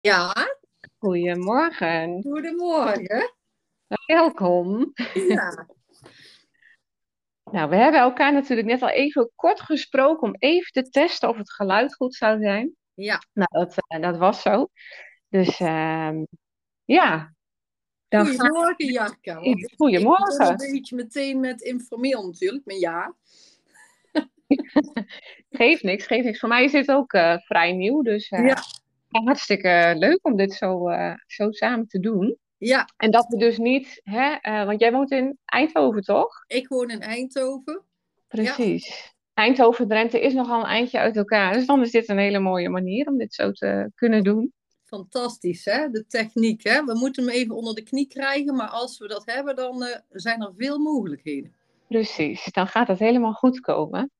Ja, Goedemorgen. goedemorgen. Welkom. Ja, Nou, we hebben elkaar natuurlijk net al even kort gesproken om even te testen of het geluid goed zou zijn. ja. Nou, dat, eh, dat was zo. Dus ehm, ja, dan Goedemorgen, Jarka. Ik Goedemorgen. begon een beetje meteen met informeel natuurlijk, maar ja. Geeft niks, geeft niks. Voor mij is dit ook eh, vrij nieuw, dus eh, Ja. hartstikke leuk om dit zo, eh, zo samen te doen. Ja, En dat we dus niet, hè, eh, want jij woont in Eindhoven, toch? ik woon in Eindhoven. Precies. Eindhoven en Drenthe is nogal een eindje uit elkaar. Dus dan is dit een hele mooie manier om dit zo te kunnen doen. Fantastisch, hè? De techniek, hè? We moeten hem even onder de knie krijgen, maar als we dat hebben, dan eh, zijn er veel mogelijkheden. Precies, dan gaat het helemaal goed komen.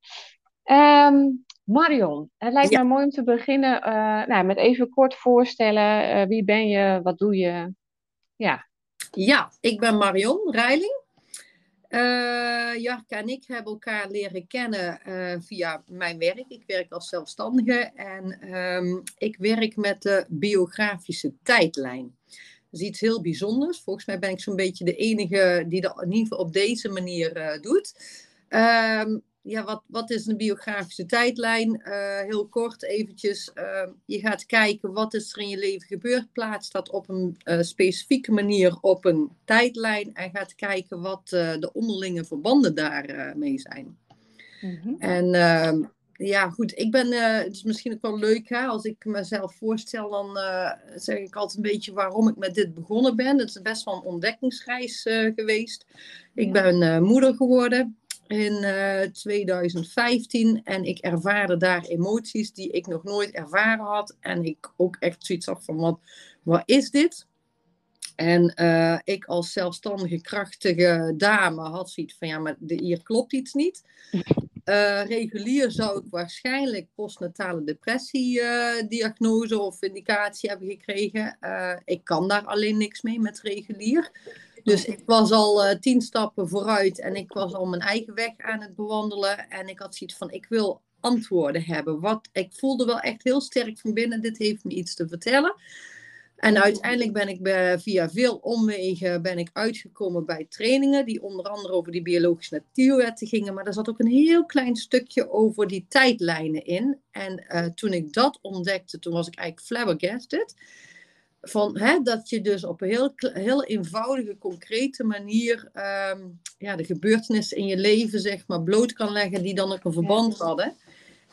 Ehm, Marion, het lijkt Ja. mij mooi om te beginnen eh, nou, met even kort voorstellen. eh, wie ben je, wat doe je? Ja, Ja, ik ben Marion Reiling. Eh Jarka en ik hebben elkaar leren kennen via mijn werk. Ik werk als zelfstandige en ehm, ik werk met de biografische tijdlijn. Dat is iets heel bijzonders. Volgens mij ben ik zo'n beetje de enige die dat in ieder geval op deze manier doet. Ehm, ja, wat, wat is een biografische tijdlijn? Eh, heel kort eventjes. ehm, je gaat kijken wat is er in je leven gebeurd. Plaatst dat op een eh, specifieke manier op een tijdlijn. En gaat kijken wat eh, de onderlinge verbanden daarmee zijn. Mhm. En ehm, ja, goed, ik ben, eh, het is misschien ook wel leuk hè, als ik mezelf voorstel, dan eh, zeg ik altijd een beetje waarom ik met dit begonnen ben. Het is best wel een ontdekkingsreis eh, geweest. Ik ben eh, moeder geworden in eh, 2015 en ik ervaarde daar emoties die ik nog nooit ervaren had. En ik ook echt zoiets had van, wat, wat is dit? En eh, ik als zelfstandige, krachtige dame had zoiets van, ja, maar hier klopt iets niet. Eh, regulier zou ik waarschijnlijk postnatale depressie eh, diagnose of indicatie hebben gekregen. Eh, ik kan daar alleen niks mee met regulier. Dus ik was al eh, tien stappen vooruit en ik was al mijn eigen weg aan het bewandelen. En ik had zoiets van, ik wil antwoorden hebben. Wat, ik voelde wel echt heel sterk van binnen, dit heeft me iets te vertellen. En uiteindelijk ben ik bij- via veel omwegen ben ik uitgekomen bij trainingen die onder andere over die biologische natuurwetten gingen. Maar er zat ook een heel klein stukje over die tijdlijnen in. En eh, toen ik dat ontdekte, toen was ik eigenlijk flabbergasted. Van, hè, dat je dus op een heel, heel eenvoudige, concrete manier ehm, ja, de gebeurtenissen in je leven zeg maar, bloot kan leggen die dan ook een verband hadden.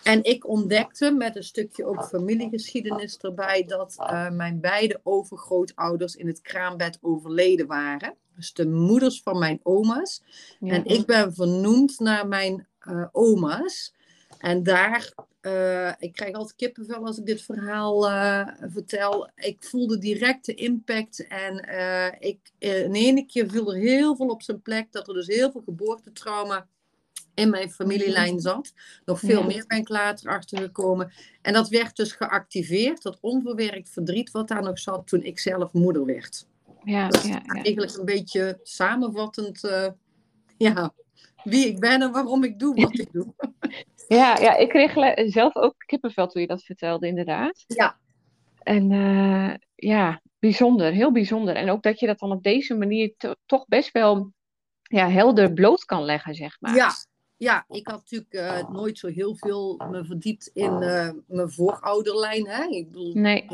En ik ontdekte met een stukje ook familiegeschiedenis erbij dat eh, mijn beide overgrootouders in het kraambed overleden waren. Dus de moeders van mijn oma's. Ja. En ik ben vernoemd naar mijn eh, oma's. En daar, eh, ik krijg altijd kippenvel als ik dit verhaal eh, vertel. Ik voelde direct de impact. En eh, ik, in ene keer viel er heel veel op zijn plek. Dat er dus heel veel geboortetrauma in mijn familielijn zat. Nog veel Ja. meer ben ik later achtergekomen. En dat werd dus geactiveerd. Dat onverwerkt verdriet wat daar nog zat toen ik zelf moeder werd. Ja, Dat is ja, ja. eigenlijk een beetje samenvattend ja, wie ik ben en waarom ik doe wat ik doe. Ja, ja, ik kreeg zelf ook kippenvel toen je dat vertelde, inderdaad. Ja, En eh, ja, bijzonder, heel bijzonder. En ook dat je dat dan op deze manier to- toch best wel ja, helder bloot kan leggen, zeg maar. ja, ja, ik had natuurlijk eh, nooit zo heel veel me verdiept in eh, mijn voorouderlijn. Hè? Ik bedoel, Nee,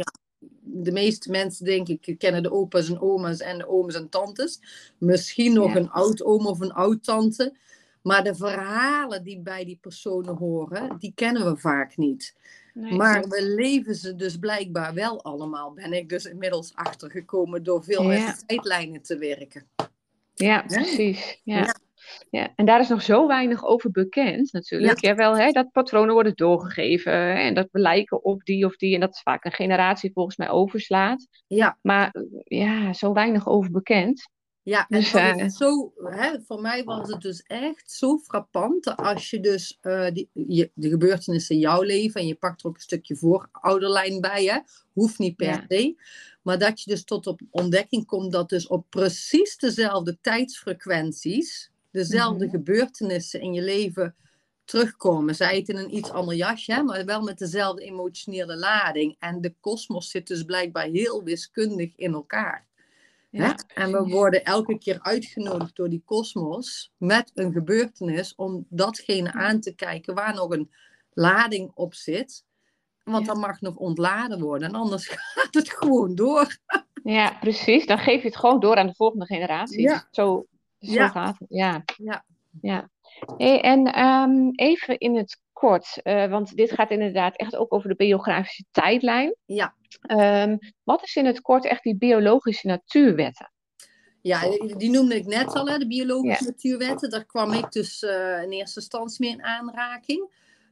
de meeste mensen, denk ik, kennen de opa's en oma's en de ooms en tantes. Misschien nog Ja. een oud-oom of een oud-tante. Maar de verhalen die bij die personen horen, die kennen we vaak niet. nee, Maar we leven ze dus blijkbaar wel allemaal. Ben ik dus inmiddels achtergekomen door veel met Ja. tijdlijnen te werken. Ja, precies. Ja. Ja. Ja. En daar is nog zo weinig over bekend, natuurlijk. Ja. wel, hè, dat patronen worden doorgegeven hè, en dat we lijken op die of die. En dat is vaak een generatie volgens mij overslaat. Ja, Maar ja, zo weinig over bekend. Ja. en Dus, dat eh, is zo, hè, voor mij was het dus echt zo frappant als je dus eh, die, je, de gebeurtenissen in jouw leven en je pakt er ook een stukje voorouderlijn bij, hè, hoeft niet per Ja. se, maar dat je dus tot op ontdekking komt dat dus op precies dezelfde tijdsfrequenties, dezelfde Mhm. gebeurtenissen in je leven terugkomen. Zij het in een iets ander jasje, maar wel met dezelfde emotionele lading. En de kosmos zit dus blijkbaar heel wiskundig in elkaar. Ja, en we worden elke keer uitgenodigd door die kosmos met een gebeurtenis om datgene aan te kijken waar nog een lading op zit. Want dan mag nog ontladen worden en anders gaat het gewoon door. Ja, precies. Dan geef je het gewoon door aan de volgende generatie. Ja. Zo, zo ja. gaat het. Ja. ja. ja. Hey, en um, even in het kort, uh, want dit gaat inderdaad echt ook over de biografische tijdlijn. Ja. Um, wat is in het kort echt die biologische natuurwetten? Ja, die noemde ik net al, hè, de biologische natuurwetten. Daar kwam ik dus uh, in eerste instantie mee in aanraking.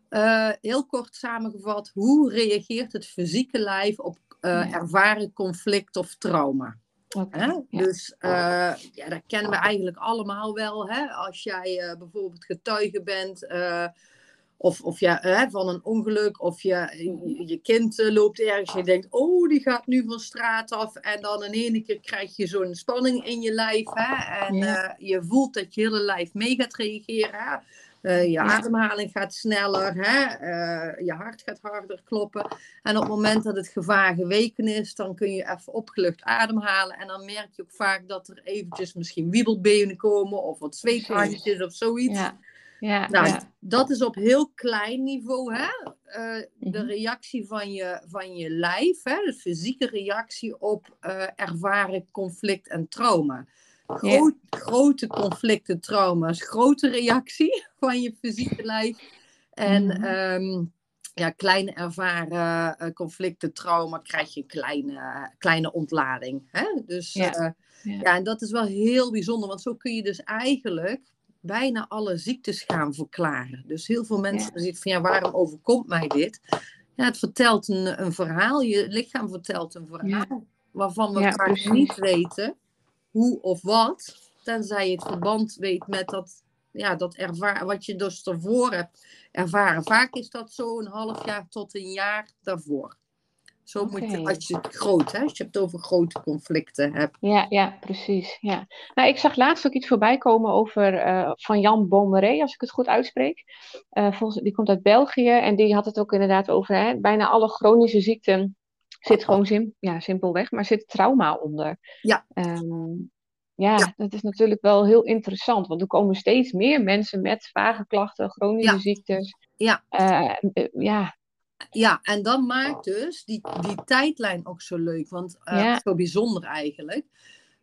Uh, heel kort samengevat, hoe reageert het fysieke lijf op ervaren conflict of trauma? Okay, ja. Dus uh, ja, dat kennen we eigenlijk allemaal wel. Hè? Als jij bijvoorbeeld getuige bent of, of je, van een ongeluk, of je, je kind loopt ergens en je denkt, oh, die gaat nu van straat af. En dan in één keer krijg je zo'n spanning in je lijf. Hè? En ja. je voelt dat je hele lijf mee gaat reageren. Hè? Uh, je ademhaling gaat sneller, hè? Uh, je hart gaat harder kloppen. En op het moment dat het gevaar geweken is, dan kun je even opgelucht ademhalen. En dan merk je ook vaak dat er eventjes misschien wiebelbenen komen of wat zweethandjes of zoiets. Ja. Ja, nou, ja. Dat is op heel klein niveau, hè? Uh, de reactie van je, van je lijf, hè? de fysieke reactie op ervaren conflict en trauma. Groot, ja. Grote conflicten, trauma's, grote reactie van je fysieke lijf. En mm. um, ja, kleine ervaren uh, conflicten, trauma, krijg je een kleine, kleine ontlading. Hè? Dus. Uh, ja, en dat is wel heel bijzonder, want zo kun je dus eigenlijk bijna alle ziektes gaan verklaren. Dus heel veel mensen ja. zitten van ja, waarom overkomt mij dit? Ja, het vertelt een, een verhaal. Je lichaam vertelt een verhaal waarvan we vaak niet weten hoe of wat, tenzij je het verband weet met dat, ja, dat ervaar, wat je dus ervoor hebt ervaren. Vaak is dat zo een half jaar tot een jaar daarvoor. Zo okay. moet je, als je het groot, hè, als je het over grote conflicten hebt. Ja, ja precies. Ja. Nou, ik zag laatst ook iets voorbij komen over uh, van Jan Bommeré, als ik het goed uitspreek. Uh, volgens, die komt uit België en die had het ook inderdaad over hè, bijna alle chronische ziekten zit gewoon sim, ja, simpelweg, maar zit trauma onder. Ja. Um, ja, ja, dat is natuurlijk wel heel interessant, want er komen steeds meer mensen met vage klachten, chronische ja. ziektes. Ja. Uh, ja. Ja, en dat maakt dus die, die tijdlijn ook zo leuk, want uh, ja. zo bijzonder eigenlijk.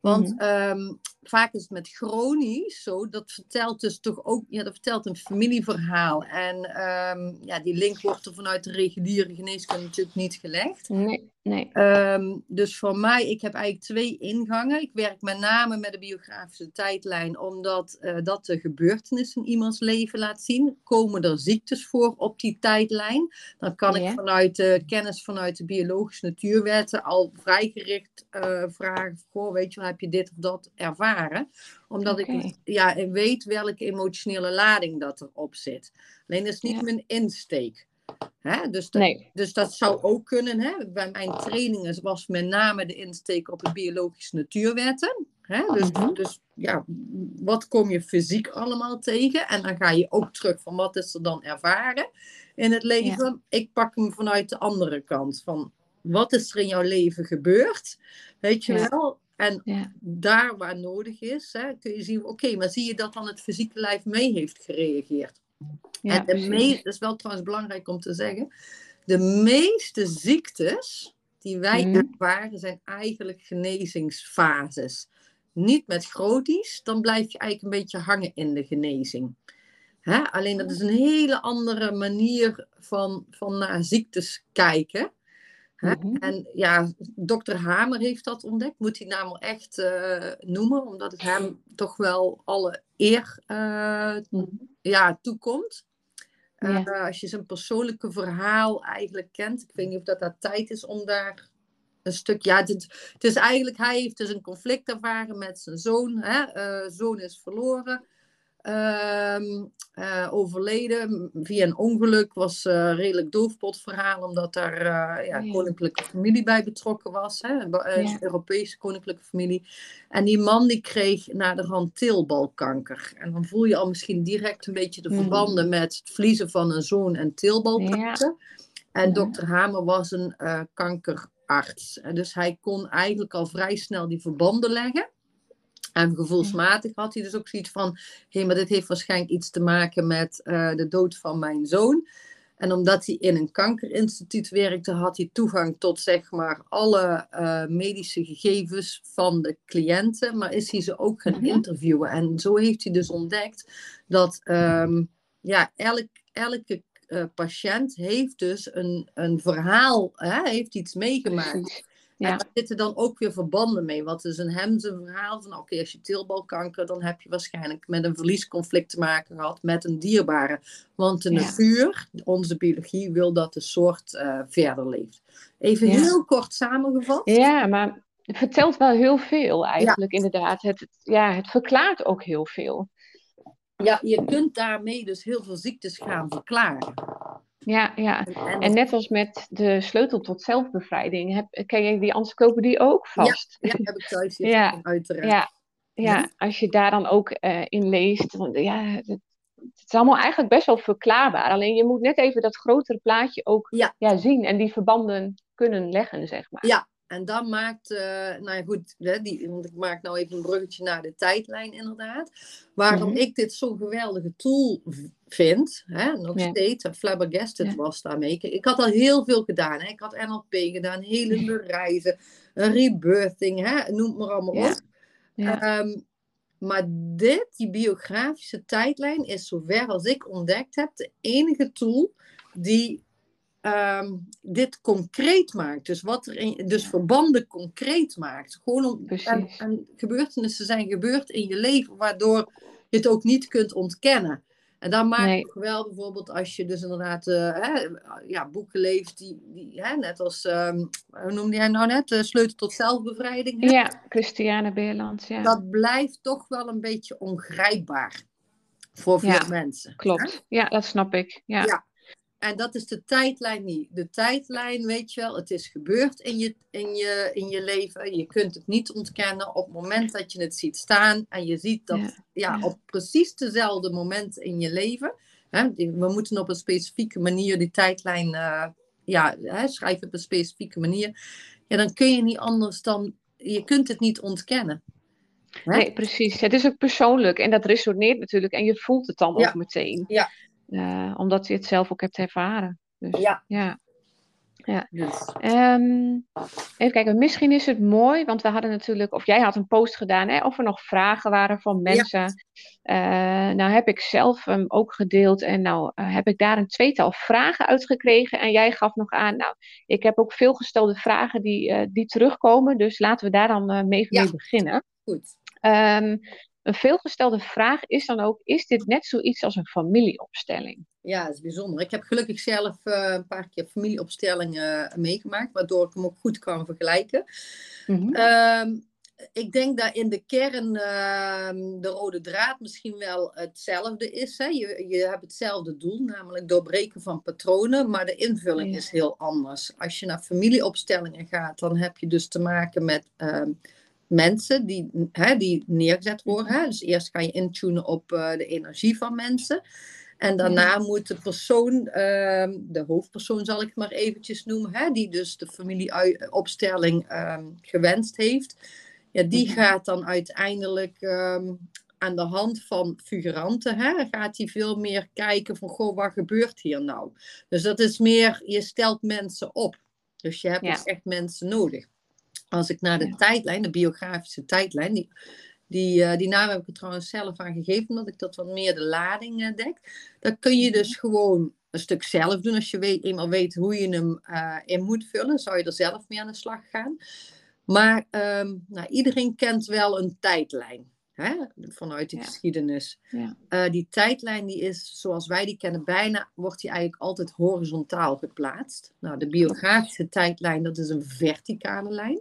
Want mm -hmm. um, vaak is het met chronisch zo, dat vertelt dus toch ook, ja, dat vertelt een familieverhaal. En um, ja, die link wordt er vanuit de reguliere geneeskunde natuurlijk niet gelegd. Nee, nee. Um, dus voor mij, ik heb eigenlijk twee ingangen. Ik werk met name met de biografische tijdlijn, omdat uh, dat de gebeurtenissen in iemands leven laat zien. Komen er ziektes voor op die tijdlijn? Dan kan ja. ik vanuit de kennis vanuit de biologische natuurwetten al vrijgericht uh, vragen, goh, weet je heb je dit of dat ervaren? Omdat okay. ik ja, weet welke emotionele lading dat erop zit. Alleen dat is niet ja. mijn insteek. Hè? Dus, dat, nee. dus dat zou ook kunnen. Hè? Bij mijn trainingen was met name de insteek op de biologische natuurwetten. Hè? Dus, mm-hmm. dus ja, wat kom je fysiek allemaal tegen? En dan ga je ook terug van wat is er dan ervaren in het leven. Ja. Ik pak hem vanuit de andere kant. Van wat is er in jouw leven gebeurd? Weet je ja. wel? En ja. daar waar nodig is, hè, kun je zien, oké, okay, maar zie je dat dan het fysieke lijf mee heeft gereageerd? Ja, en de meest, dat is wel trouwens belangrijk om te zeggen, de meeste ziektes die wij mm. ervaren zijn eigenlijk genezingsfases. Niet met chrotisch, dan blijf je eigenlijk een beetje hangen in de genezing. Hè? Alleen dat is een hele andere manier van, van naar ziektes kijken. Mm-hmm. En ja, dokter Hamer heeft dat ontdekt, moet hij namelijk echt uh, noemen, omdat het hem toch wel alle eer uh, mm-hmm. ja, toekomt. Uh, ja. als je zijn persoonlijke verhaal eigenlijk kent, ik weet niet of dat, dat tijd is om daar een stuk, ja, het, het is eigenlijk, hij heeft dus een conflict ervaren met zijn zoon, hè? zoon is verloren. Ehm, eh, overleden via een ongeluk. Was uh, redelijk doofpotverhaal, omdat daar uh, ja, koninklijke familie bij betrokken was. Hè? Ja. Europese koninklijke familie. En die man die kreeg naderhand teelbalkanker. En dan voel je al misschien direct een beetje de Hmm. verbanden met het verliezen van een zoon en teelbalkanker. En dokter Hamer was een kankerarts. En dus hij kon eigenlijk al vrij snel die verbanden leggen. En gevoelsmatig had hij dus ook zoiets van: hé, maar dit heeft waarschijnlijk iets te maken met eh, de dood van mijn zoon. En omdat hij in een kankerinstituut werkte, had hij toegang tot zeg maar alle eh, medische gegevens van de cliënten, maar is hij ze ook gaan Mhm. interviewen. En zo heeft hij dus ontdekt dat ehm, ja, elk, elke eh, patiënt heeft dus een, een verhaal, hè, heeft iets meegemaakt. En Ja. daar zitten dan ook weer verbanden mee. Wat is een hem zijn verhaal van, oké, als je teelbalkanker, dan heb je waarschijnlijk met een verliesconflict te maken gehad met een dierbare. Want de Ja. natuur, onze biologie, wil dat de soort eh, verder leeft. Even Ja. heel kort samengevat. Ja, maar het vertelt wel heel veel eigenlijk, inderdaad. Het- ja, het verklaart ook heel veel. Ja, je kunt daarmee dus heel veel ziektes gaan verklaren. Ja, ja. En, net als met de sleutel tot zelfbevrijding, heb, ken je die encyclopedie ook vast? ja, heb ik thuis Ja, uiteraard. Ja, ja, Ja. als je daar dan ook eh, in leest, want ja, het, het is allemaal eigenlijk best wel verklaarbaar. Alleen je moet net even dat grotere plaatje ook Ja. zien en die verbanden kunnen leggen, zeg maar. Ja, en dat maakt, eh, nou ja goed, hè, die, want ik maak nou even een bruggetje naar de tijdlijn inderdaad. Waarom Mhm. ik dit zo'n geweldige tool vind, hè, nog Ja. steeds, en flabbergasted Ja. was daarmee. Ik, ik had al heel veel gedaan. Hè. Ik had NLP gedaan, helende reizen, een rebirthing, hè, noem maar allemaal Ja. op. Ehm, maar dit, die biografische tijdlijn, is zover als ik ontdekt heb, de enige tool die ehm, dit concreet maakt. Dus, wat er in, dus verbanden concreet maakt. Gewoon om, en, en gebeurtenissen zijn gebeurd in je leven, waardoor je het ook niet kunt ontkennen. En dat maakt Nee. ook wel bijvoorbeeld als je dus inderdaad eh, hè, ja, boeken leest, die, die, hè, net als, ehm, hoe noemde jij nou net, de sleutel tot zelfbevrijding. hè? Ja, Christiane Beerland, ja. dat blijft toch wel een beetje ongrijpbaar voor veel Ja, mensen. hè? Klopt. Ja, dat snap ik. Ja. Ja. En dat is de tijdlijn niet. De tijdlijn, weet je wel, het is gebeurd in je, in, je, in je leven. Je kunt het niet ontkennen op het moment dat je het ziet staan. En je ziet dat Ja, ja, ja. op precies dezelfde moment in je leven. Hè, we moeten op een specifieke manier die tijdlijn eh, ja, hè, schrijven op een specifieke manier. Ja, dan kun je niet anders dan. Je kunt het niet ontkennen. Hè? Nee, precies. Het is ook persoonlijk en dat resoneert natuurlijk en je voelt het dan Ja. ook meteen. Ja. Eh, omdat je het zelf ook hebt ervaren. Dus, Ja. ja. Dus, Ehm, even kijken, misschien is het mooi, want we hadden natuurlijk, of jij had een post gedaan, hè, of er nog vragen waren van mensen. Eh, nou heb ik zelf hem ook gedeeld en nou eh, heb ik daar een tweetal vragen uitgekregen. En jij gaf nog aan, nou, ik heb ook veel gestelde vragen die, die terugkomen, dus laten we daar dan mee, Ja. mee beginnen. goed. Ehm, een veelgestelde vraag is dan ook, is dit net zoiets als een familieopstelling? Ja, dat is bijzonder. Ik heb gelukkig zelf eh, een paar keer familieopstellingen meegemaakt, waardoor ik hem ook goed kan vergelijken. Mhm. Ehm, ik denk dat in de kern ehm, de rode draad misschien wel hetzelfde is. Hè? Je, je hebt hetzelfde doel, namelijk doorbreken van patronen, maar de invulling Ja. is heel anders. Als je naar familieopstellingen gaat, dan heb je dus te maken met ehm, mensen die, hè, die neergezet worden. Hè? Dus eerst ga je intunen op eh, de energie van mensen. En daarna moet de persoon, ehm, de hoofdpersoon zal ik het maar eventjes noemen, hè, die dus de familieopstelling ehm, gewenst heeft, ja, die Mhm. gaat dan uiteindelijk ehm, aan de hand van figuranten, hè, gaat hij veel meer kijken van, goh, wat gebeurt hier nou? Dus dat is meer, je stelt mensen op. Dus je hebt Ja. dus echt mensen nodig. Als ik naar de Ja. tijdlijn, de biografische tijdlijn, die, die, eh, die naam heb ik er trouwens zelf aan gegeven, omdat ik dat wat meer de lading eh, dek. Dan kun je dus gewoon een stuk zelf doen. Als je weet, eenmaal weet hoe je hem eh, in moet vullen, zou je er zelf mee aan de slag gaan. Maar ehm, nou, iedereen kent wel een tijdlijn. Hè? Vanuit de Ja. geschiedenis. Ja. Eh, die tijdlijn die is, zoals wij die kennen, bijna wordt die eigenlijk altijd horizontaal geplaatst. Nou, de biografische tijdlijn, dat is een verticale lijn.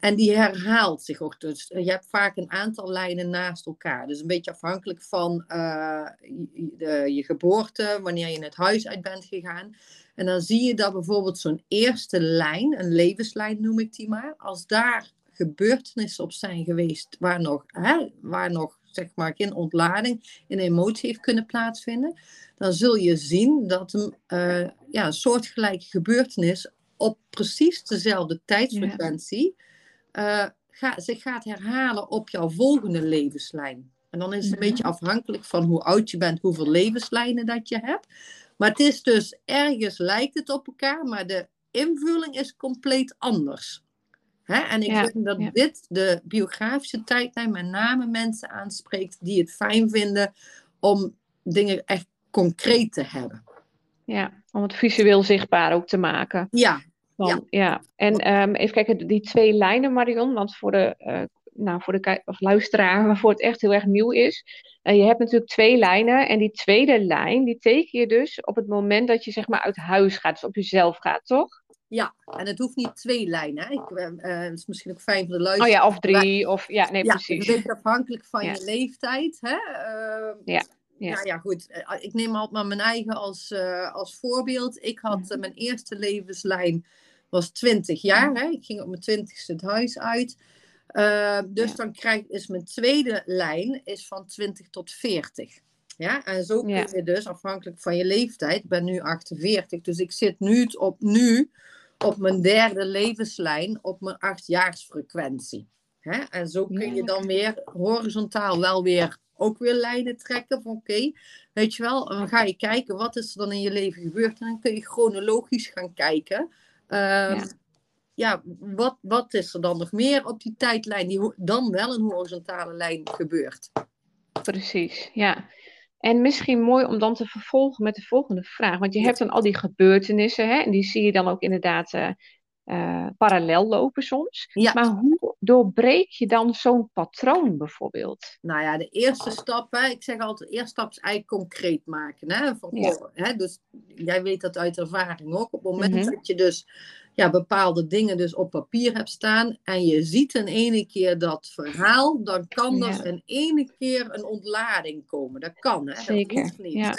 En die herhaalt zich ook. Dus je hebt vaak een aantal lijnen naast elkaar. Dus een beetje afhankelijk van uh, de, je geboorte, wanneer je het huis uit bent gegaan. En dan zie je dat bijvoorbeeld zo'n eerste lijn, een levenslijn noem ik die maar, als daar gebeurtenissen op zijn geweest waar nog, hè, waar nog zeg maar, geen ontlading in emotie heeft kunnen plaatsvinden, dan zul je zien dat een, uh, ja, soortgelijke gebeurtenis op precies dezelfde tijdsfrequentie uh, ga, zich gaat herhalen op jouw volgende levenslijn. En dan is het een beetje afhankelijk van hoe oud je bent, hoeveel levenslijnen dat je hebt. Maar het is dus ergens lijkt het op elkaar, maar de invulling is compleet anders. Hè? En ik denk dat dit de biografische tijdlijn met name mensen aanspreekt die het fijn vinden om dingen echt concreet te hebben. Ja, om het visueel zichtbaar ook te maken. Ja. ja. ja. En um, even kijken, die twee lijnen, Marion, want voor de, uh, nou, voor de of luisteraar waarvoor het echt heel erg nieuw is. Uh, je hebt natuurlijk twee lijnen en die tweede lijn, die teken je dus op het moment dat je zeg maar uit huis gaat, dus op jezelf gaat, toch? Ja, en het hoeft niet twee lijnen. Ik, uh, is misschien ook fijn voor de luisteraar. Oh ja, of drie, of ja, nee, ja, precies. Het is afhankelijk van je leeftijd. Hè? Uh, ja. Ja. Nou ja, goed. Ik neem altijd maar mijn eigen als, uh, als voorbeeld. Ik had uh, mijn eerste levenslijn was 20 jaar. Hè? Ik ging op mijn twintigste het huis uit. Uh, dus dan krijg is mijn tweede lijn is van 20 tot 40. Ja, en zo kun je dus afhankelijk van je leeftijd. Ik ben nu 48, dus ik zit nu op nu op mijn derde levenslijn op mijn achtjaarsfrequentie. Hè? En zo kun je dan weer horizontaal wel weer ook weer lijnen trekken van oké, okay, weet je wel, dan ga je kijken wat is er dan in je leven gebeurd en dan kun je chronologisch gaan kijken. Um, ja, ja wat, wat is er dan nog meer op die tijdlijn die dan wel een horizontale lijn gebeurt? Precies, ja. En misschien mooi om dan te vervolgen met de volgende vraag. Want je hebt dan al die gebeurtenissen, hè, en die zie je dan ook inderdaad uh, uh, parallel lopen soms. Ja. Maar hoe doorbreek je dan zo'n patroon bijvoorbeeld? Nou ja, de eerste stap, hè, ik zeg altijd, de eerste stap is eigenlijk concreet maken. Hè, van, ja. hè, dus jij weet dat uit ervaring ook. Op het moment mm-hmm. dat je dus ja, bepaalde dingen dus op papier hebt staan en je ziet in ene keer dat verhaal, dan kan er in ene keer een ontlading komen. Dat kan, hè? Zeker. Dat hoeft niet. Ja.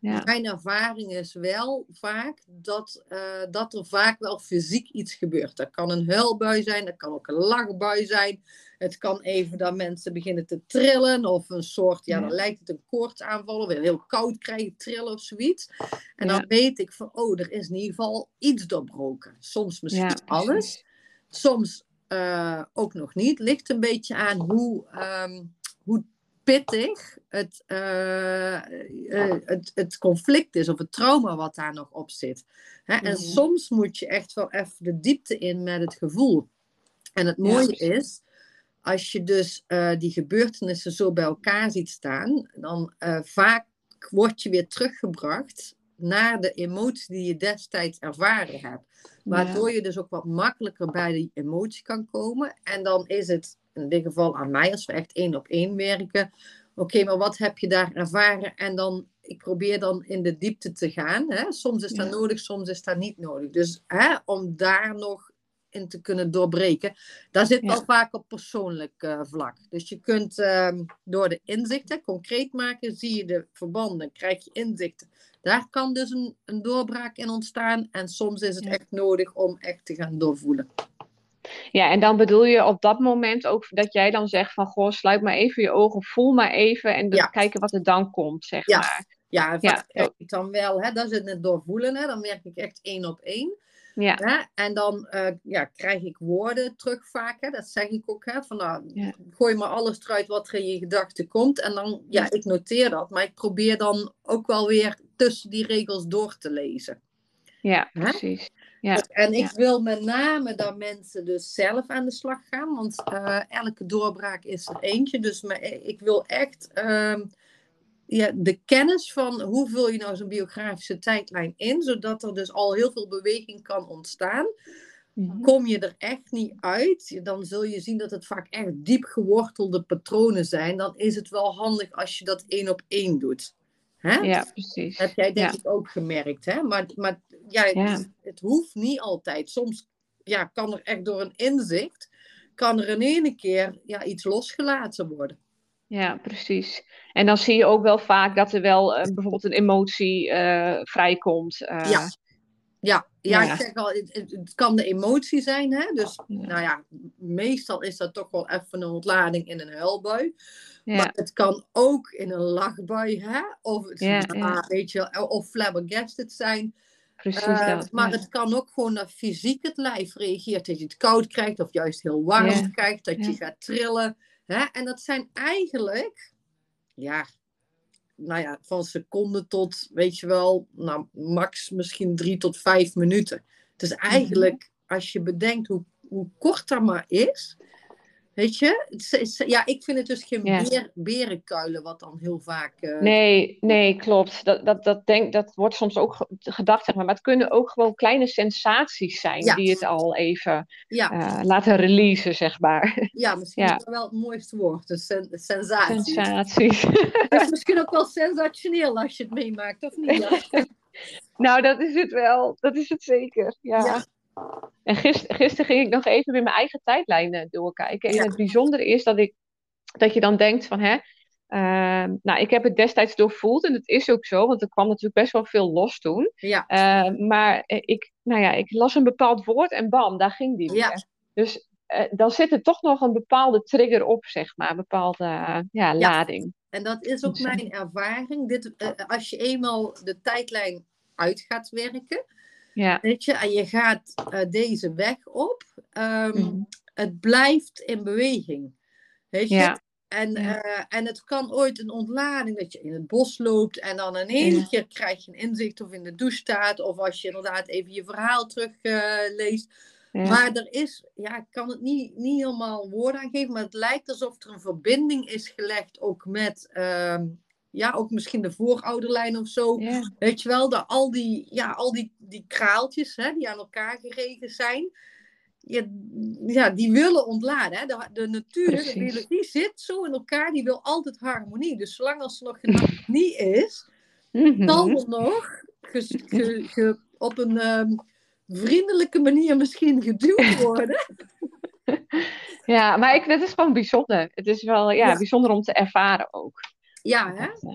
Ja. Mijn ervaring is wel vaak dat, uh, dat er vaak wel fysiek iets gebeurt. Dat kan een huilbui zijn, dat kan ook een lachbui zijn. Het kan even dat mensen beginnen te trillen of een soort, ja, dan lijkt het een koortsaanval of heel koud krijgen, trillen of zoiets. En ja. dan weet ik van, oh, er is in ieder geval iets doorbroken. Soms misschien Ja, alles, soms uh, ook nog niet. Ligt een beetje aan hoe, um, hoe pittig het, uh, uh, het, het conflict is of het trauma wat daar nog op zit. Hè? En Mhm. soms moet je echt wel even de diepte in met het gevoel. En het mooie is, als je dus eh, die gebeurtenissen zo bij elkaar ziet staan, dan eh, vaak word je weer teruggebracht naar de emotie die je destijds ervaren hebt. Waardoor je dus ook wat makkelijker bij die emotie kan komen. En dan is het in dit geval aan mij, als we echt één op één werken. Oké, maar wat heb je daar ervaren? En dan, ik probeer dan in de diepte te gaan. Hè? Soms is dat Ja. nodig, soms is dat niet nodig. Dus hè, om daar nog in te kunnen doorbreken, daar zit Ja. wel vaak op persoonlijk eh, vlak. Dus je kunt ehm, door de inzichten concreet maken, zie je de verbanden, krijg je inzichten. Daar kan dus een, een doorbraak in ontstaan. En soms is het Ja. echt nodig om echt te gaan doorvoelen. Ja, en dan bedoel je op dat moment ook dat jij dan zegt van, goh, sluit maar even je ogen, voel maar even en dan Ja. kijken wat er dan komt, zeg Ja. maar. Ja, en Ja, krijg ik dan wel, hè, dat zit het doorvoelen, hè, dan werk ik echt één op één. Ja, Hè? En dan eh, ja, krijg ik woorden terug vaak, hè, dat zeg ik ook, hè, van nou, Ja. gooi maar alles eruit wat er in je gedachten komt. En dan, ja, ik noteer dat, maar ik probeer dan ook wel weer tussen die regels door te lezen. ja, precies. Ja, En ik ja. wil met name dat mensen dus zelf aan de slag gaan, want eh, elke doorbraak is er eentje. Dus me- ik wil echt ehm, ja, de kennis van hoe vul je nou zo'n biografische tijdlijn in, zodat er dus al heel veel beweging kan ontstaan. Mhm. Kom je er echt niet uit, dan zul je zien dat het vaak echt diep gewortelde patronen zijn. Dan is het wel handig als je dat één op één doet. Hè? Ja, precies. Heb jij denk Ja. ik ook gemerkt, hè? Maar, maar ja, Ja. Het, hoeft niet altijd. Soms ja, kan er echt door een inzicht kan er in ene keer ja, iets losgelaten worden. Ja, precies. En dan zie je ook wel vaak dat er wel uh, bijvoorbeeld een emotie uh, vrijkomt. Uh, ja. Ja, ja, ik zeg al, het, het, kan de emotie zijn. Hè? Dus nou ja, meestal is dat toch wel even een ontlading in een huilbui. Ja. Maar het kan ook in een lachbui, hè? Of, het, ja, ja. Weet je, of flabbergasted zijn. Precies uh, maar het kan ook gewoon naar fysiek het lijf reageert. Dat je het koud krijgt of juist heel warm krijgt. Dat je gaat trillen. Hè? En dat zijn eigenlijk, ja, nou ja, van seconden tot, weet je wel, nou, max misschien drie tot vijf minuten. Dus eigenlijk, als je bedenkt hoe, hoe kort dat maar is, Weet je? Ja, ik vind het dus geen ja. berenkuilen, wat dan heel vaak. Uh... Nee, nee, klopt. Dat, dat, dat, denk, dat wordt soms ook gedacht, zeg maar. Maar het kunnen ook gewoon kleine sensaties zijn ja. die het al even ja. uh, laten releasen, zeg maar. Ja, misschien is dat wel het mooiste woord. Dus sen sensaties. Sensaties. Dat is misschien ook wel sensationeel als je het meemaakt, of niet? nou, dat is het wel. Dat is het zeker. ja. En gisteren, gisteren ging ik nog even weer mijn eigen tijdlijnen doorkijken. En het bijzondere is dat, ik, dat je dan denkt van, hè, uh, nou, ik heb het destijds doorvoeld en het is ook zo, want er kwam natuurlijk best wel veel los toen. Ja. Uh, maar ik, nou ja, ik las een bepaald woord en bam, daar ging die weer. Dus uh, dan zit er toch nog een bepaalde trigger op, zeg maar, een bepaalde ja, lading. Ja. En dat is ook mijn ervaring. Dit, als je eenmaal de tijdlijn uit gaat werken, ja. Weet je, en je gaat uh, deze weg op. Um, mm. Het blijft in beweging. Weet je? Ja. En, ja. uh, en het kan ooit een ontlading dat je in het bos loopt en dan in één ja. keer krijg je een inzicht of in de douche staat of als je inderdaad even je verhaal terugleest. Uh, ja. Maar er is, ja, ik kan het niet, niet helemaal woorden aan geven, maar het lijkt alsof er een verbinding is gelegd ook met ja, ook misschien de voorouderlijn of zo. Yeah. Weet je wel, de, al die, ja, al die, die kraaltjes hè, die aan elkaar geregen zijn. Ja, ja, die willen ontladen. Hè. De, de natuur, Precies. de biologie zit zo in elkaar, die wil altijd harmonie. Dus zolang als er nog geen harmonie is, mm -hmm. zal er nog ge, ge, ge, op een um, vriendelijke manier misschien geduwd worden. ja, maar ik, het is gewoon bijzonder. Het is wel ja, ja. bijzonder om te ervaren ook. Ja, hè?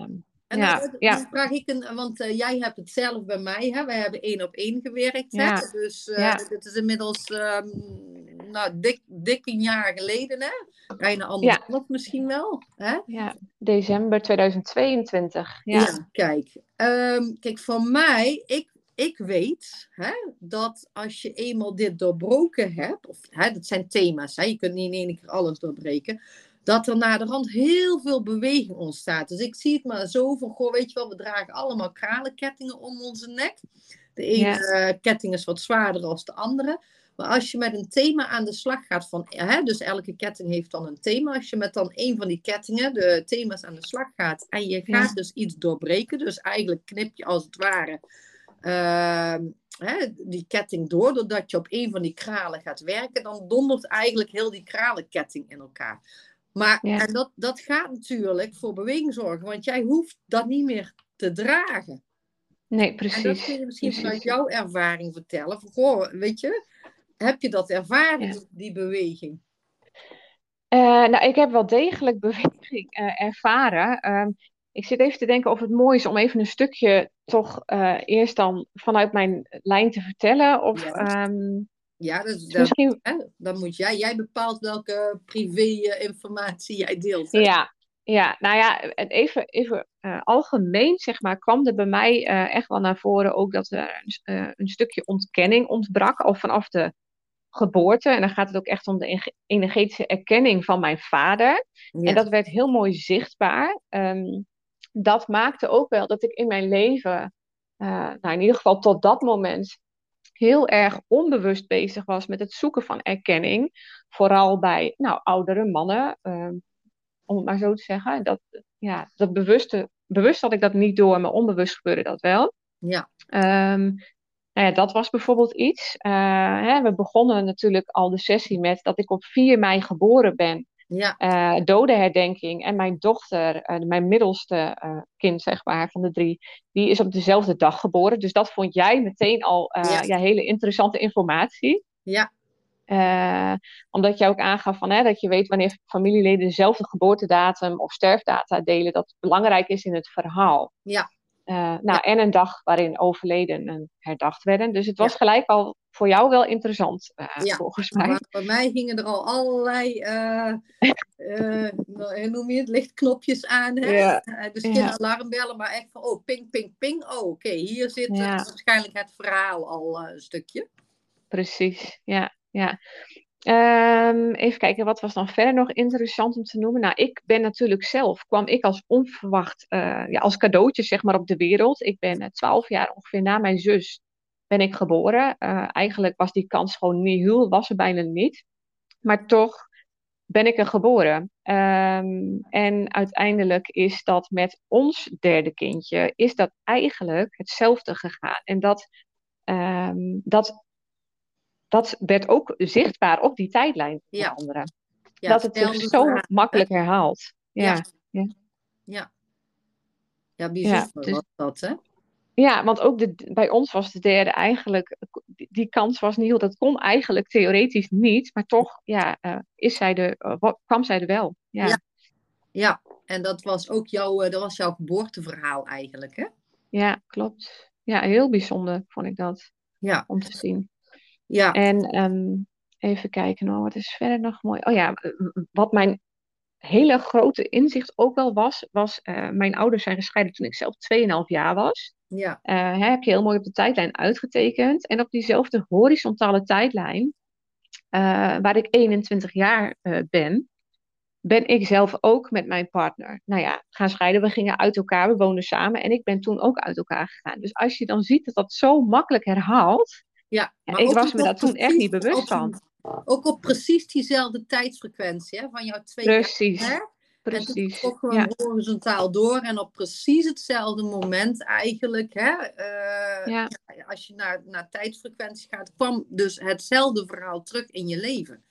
En ja, dan, dan vraag ik een, want uh, jij hebt het zelf bij mij, hè? Wij hebben één op één gewerkt, hè? Dus uh, ja. dit is inmiddels um, nou, dik, dik een jaar geleden, hè? Bijna anderhalf misschien wel, hè? Ja, december 2022. Ja, ja kijk. Um, kijk, voor mij, ik, ik weet hè, dat als je eenmaal dit doorbroken hebt, of hè, dat zijn thema's, hè? Je kunt niet in één keer alles doorbreken dat er naar de rand heel veel beweging ontstaat. Dus ik zie het maar zo van, goh, weet je wel, we dragen allemaal kralenkettingen om onze nek. De ene ja. uh, ketting is wat zwaarder dan de andere. Maar als je met een thema aan de slag gaat, van, hè, dus elke ketting heeft dan een thema. Als je met dan een van die kettingen, de thema's aan de slag gaat en je gaat ja. dus iets doorbreken, dus eigenlijk knip je als het ware uh, hè, die ketting door, doordat je op een van die kralen gaat werken, dan dondert eigenlijk heel die kralenketting in elkaar. Maar ja. en dat, dat gaat natuurlijk voor beweging zorgen, want jij hoeft dat niet meer te dragen. Nee, precies. En dat kun je misschien precies. vanuit jouw ervaring vertellen. Van, goh, weet je, heb je dat ervaren, ja. die beweging? Uh, nou, ik heb wel degelijk beweging uh, ervaren. Uh, ik zit even te denken of het mooi is om even een stukje toch uh, eerst dan vanuit mijn lijn te vertellen. Of, ja. Um, ja, dus dan, Misschien... hè, dan moet jij, jij bepaalt welke privé-informatie jij deelt. Hè? Ja, ja, nou ja, even, even uh, algemeen zeg maar, kwam er bij mij uh, echt wel naar voren ook dat er uh, een stukje ontkenning ontbrak, al vanaf de geboorte. En dan gaat het ook echt om de energetische erkenning van mijn vader. Ja. En dat werd heel mooi zichtbaar. Um, dat maakte ook wel dat ik in mijn leven, nou in ieder geval tot dat moment, heel erg onbewust bezig was met het zoeken van erkenning. Vooral bij nou, oudere mannen, uh, om het maar zo te zeggen. Dat, ja, dat bewuste, bewust had ik dat niet door, maar onbewust gebeurde dat wel. Ja. Um, nou ja, dat was bijvoorbeeld iets. Uh, hè, we begonnen natuurlijk al de sessie met dat ik op 4 mei geboren ben. Ja. Uh, dodenherdenking. En mijn dochter, uh, mijn middelste uh, kind, zeg maar, van de drie, die is op dezelfde dag geboren. Dus dat vond jij meteen al ja. ja. hele interessante informatie. Ja. Omdat je ook aangaf van, hè, dat je weet wanneer familieleden dezelfde geboortedatum of sterfdata delen, dat belangrijk is in het verhaal. Ja. Nou, en een dag waarin overleden herdacht werden. Dus het was gelijk al voor jou wel interessant, uh, ja. volgens mij. Maar bij mij gingen er al allerlei, hoe noem je het, lichtknopjes aan. Hè? Ja. dus geen ja. alarmbellen, maar echt van, oh, ping, ping, ping. Oh, oké, hier zit waarschijnlijk het verhaal al een stukje. Precies, ja ja. Um, even kijken, wat was dan verder nog interessant om te noemen? Nou, ik ben natuurlijk zelf, kwam ik als onverwacht, uh, ja, als cadeautje zeg maar op de wereld. Ik ben twaalf jaar ongeveer na mijn zus ben ik geboren. Uh, eigenlijk was die kans gewoon niet heel, was er bijna niet. Maar toch ben ik er geboren. Um, en uiteindelijk is dat met ons derde kindje, is dat eigenlijk hetzelfde gegaan. En dat, um, dat dat werd ook zichtbaar op die tijdlijn ja. anderen. Ja, dat het zich zo makkelijk herhaalt. Ja. Ja, ja. ja. bijzonder dus, was dat, hè? Ja, want ook de, bij ons was de derde eigenlijk, die, kans was niet dat kon eigenlijk theoretisch niet, maar toch ja, uh, is zij de, uh, kwam zij er wel. Ja. ja. Ja. en dat was ook jouw, uh, dat was jouw geboorteverhaal eigenlijk, hè? Ja, klopt. Ja, heel bijzonder vond ik dat. Ja. Om te zien. Ja. En um, even kijken, nou, wat is verder nog mooi? Oh ja, wat mijn hele grote inzicht ook wel was, was uh, mijn ouders zijn gescheiden toen ik zelf 2,5 jaar was. Ja. Uh, heb je heel mooi op de tijdlijn uitgetekend. En op diezelfde horizontale tijdlijn, uh, waar ik 21 jaar ben, ben ik zelf ook met mijn partner. Nou ja, gaan scheiden. We gingen uit elkaar, we woonden samen en ik ben toen ook uit elkaar gegaan. Dus als je dan ziet dat dat zo makkelijk herhaalt, ja, maar ik was me daar toen echt niet bewust van. Ook op precies diezelfde tijdsfrequentie hè, van jouw twee Precies. Jaar, hè? Precies. En ook gewoon horizontaal door en op precies hetzelfde moment eigenlijk. Hè, uh, ja. Als je naar, naar tijdsfrequentie gaat, kwam dus hetzelfde verhaal terug in je leven.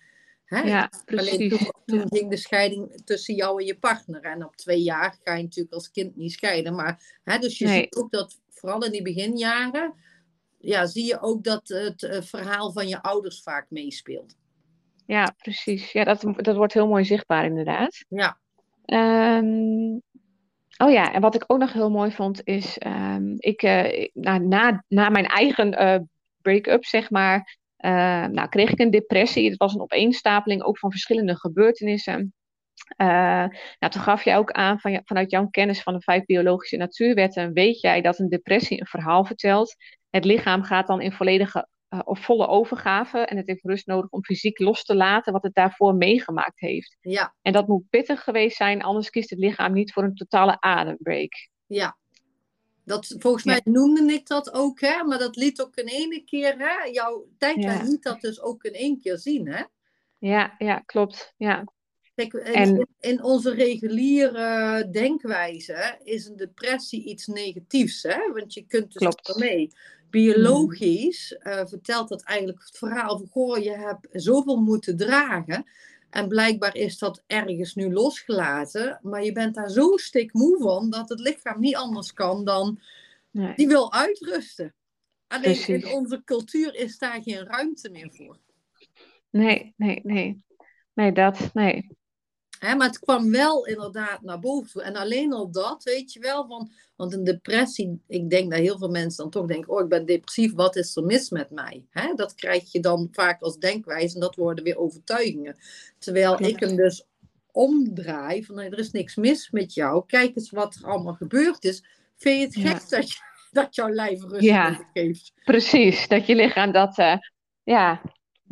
Hè? Ja, precies. Alleen toen, toen ging de scheiding tussen jou en je partner. En op twee jaar ga je natuurlijk als kind niet scheiden. Maar, hè, dus je ziet ook dat vooral in die beginjaren ja, zie je ook dat het uh, verhaal van je ouders vaak meespeelt. Ja, precies. Ja, dat, dat wordt heel mooi zichtbaar inderdaad. Ja. Um, oh ja, en wat ik ook nog heel mooi vond is, um, ik, uh, na, na, na mijn eigen uh, break-up, zeg maar, nou, kreeg ik een depressie. Het was een opeenstapeling ook van verschillende gebeurtenissen. Uh, nou, toen gaf jij ook aan van, vanuit jouw kennis van de vijf biologische natuurwetten, weet jij dat een depressie een verhaal vertelt het lichaam gaat dan in volledige uh, of volle overgave en het heeft rust nodig om fysiek los te laten wat het daarvoor meegemaakt heeft. Ja. En dat moet pittig geweest zijn, anders kiest het lichaam niet voor een totale adembreak. Ja. Dat, volgens mij noemde ik dat ook, hè? maar dat liet ook in één keer, hè? jouw tijdlijn ja. liet dat dus ook in één keer zien. Hè? Ja, ja, klopt. Ja. Kijk, in, en... in, onze reguliere denkwijze is een depressie iets negatiefs, hè? want je kunt dus ermee biologisch uh, vertelt dat eigenlijk het verhaal van, goh, je hebt zoveel moeten dragen. En blijkbaar is dat ergens nu losgelaten. Maar je bent daar zo stikmoe van dat het lichaam niet anders kan dan nee. die wil uitrusten. Alleen Precies. in onze cultuur is daar geen ruimte meer voor. Nee, nee, nee. Nee, dat, nee. Hè, maar het kwam wel inderdaad naar boven toe. En alleen al dat, weet je wel, van, want een depressie, ik denk dat heel veel mensen dan toch denken, oh ik ben depressief, wat is er mis met mij? Hè, dat krijg je dan vaak als denkwijze en dat worden weer overtuigingen. Terwijl ik hem dus omdraai, van er is niks mis met jou, kijk eens wat er allemaal gebeurd is. Vind je het gek dat, je, dat jouw lijf rust ja, geeft? Precies, dat je lichaam dat, uh, ja,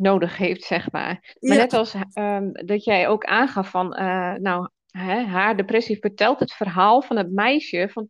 nodig heeft, zeg maar. Maar net als um, dat jij ook aangaf van, uh, nou, hè, haar depressie vertelt het verhaal van het meisje van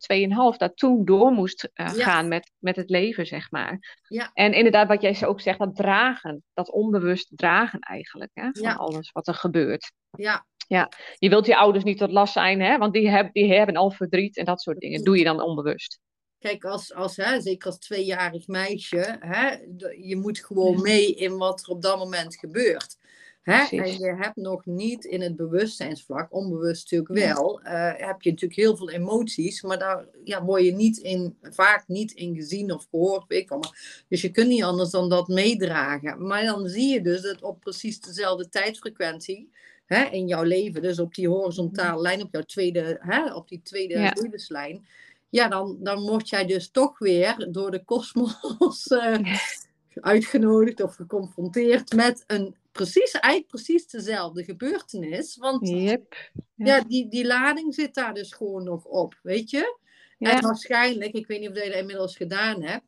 2,5 dat toen door moest uh, ja. gaan met, met het leven, zeg maar. Ja. En inderdaad, wat jij ook zegt, dat dragen, dat onbewust dragen eigenlijk, hè, van ja. alles wat er gebeurt. Ja. Ja, je wilt je ouders niet tot last zijn, hè? want die, heb, die hebben al verdriet en dat soort dingen. Doe je dan onbewust. Kijk, als, als, hè, zeker als tweejarig meisje, hè, je moet gewoon mee in wat er op dat moment gebeurt. Hè? En je hebt nog niet in het bewustzijnsvlak, onbewust natuurlijk wel, uh, heb je natuurlijk heel veel emoties, maar daar ja, word je niet in, vaak niet in gezien of gehoord. Weet ik wel. Dus je kunt niet anders dan dat meedragen. Maar dan zie je dus dat op precies dezelfde tijdfrequentie hè, in jouw leven, dus op die horizontale lijn, op jouw tweede, hè, op die tweede levenslijn, ja, dan, dan word jij dus toch weer door de kosmos uh, uitgenodigd of geconfronteerd met een precies, eigenlijk precies dezelfde gebeurtenis. Want yep. ja. die, die lading zit daar dus gewoon nog op, weet je? En waarschijnlijk, ik weet niet of je dat inmiddels gedaan hebt,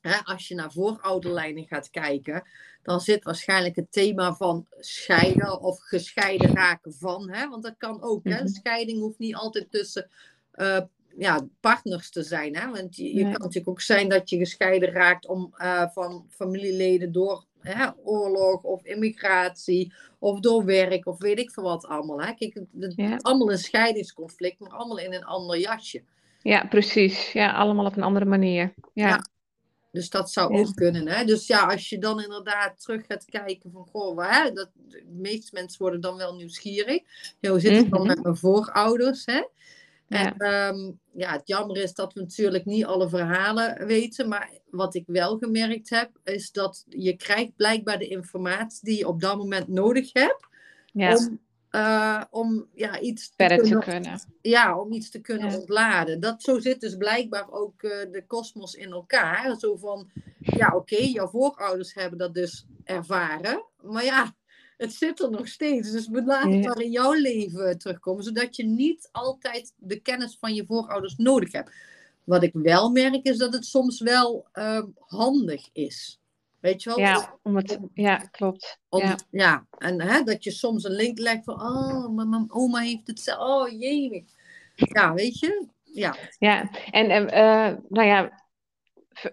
hè, als je naar voorouderlijnen gaat kijken, dan zit waarschijnlijk het thema van scheiden of gescheiden raken van. Hè? Want dat kan ook. Hè? Mhm. Scheiding hoeft niet altijd tussen uh, ja, partners te zijn. Hè? Want je, je kan natuurlijk ook zijn dat je gescheiden raakt om, uh, van familieleden door hè, oorlog of immigratie of door werk of weet ik veel wat allemaal. Hè? Kijk, het, ja. allemaal een scheidingsconflict, maar allemaal in een ander jasje. Ja, precies. Ja, allemaal op een andere manier. Ja. ja. Dus dat zou ook kunnen. Hè? Dus ja, als je dan inderdaad terug gaat kijken van, goh, hè, dat, de meeste mensen worden dan wel nieuwsgierig. Ja, hoe zit het dan mhm. met mijn voorouders? Hè? En um, ja, het jammer is dat we natuurlijk niet alle verhalen weten. Maar wat ik wel gemerkt heb, is dat je krijgt blijkbaar de informatie die je op dat moment nodig hebt. Ja. Om, uh, om ja, iets te kunnen, te kunnen, Ja, om iets te kunnen ontladen. Dat, zo zit dus blijkbaar ook uh, de kosmos in elkaar. Zo van, ja oké, okay, jouw voorouders hebben dat dus ervaren. Maar ja, het zit er nog steeds. Dus we laten het maar in jouw leven terugkomen, zodat je niet altijd de kennis van je voorouders nodig hebt. Wat ik wel merk is dat het soms wel uh, handig is. Weet je wel? Ja, om het, ja klopt. Om, ja. ja, en hè, dat je soms een link legt van, oh, mijn oma heeft het zelf, oh jee. Ja, weet je? Ja. Ja, en uh, nou ja,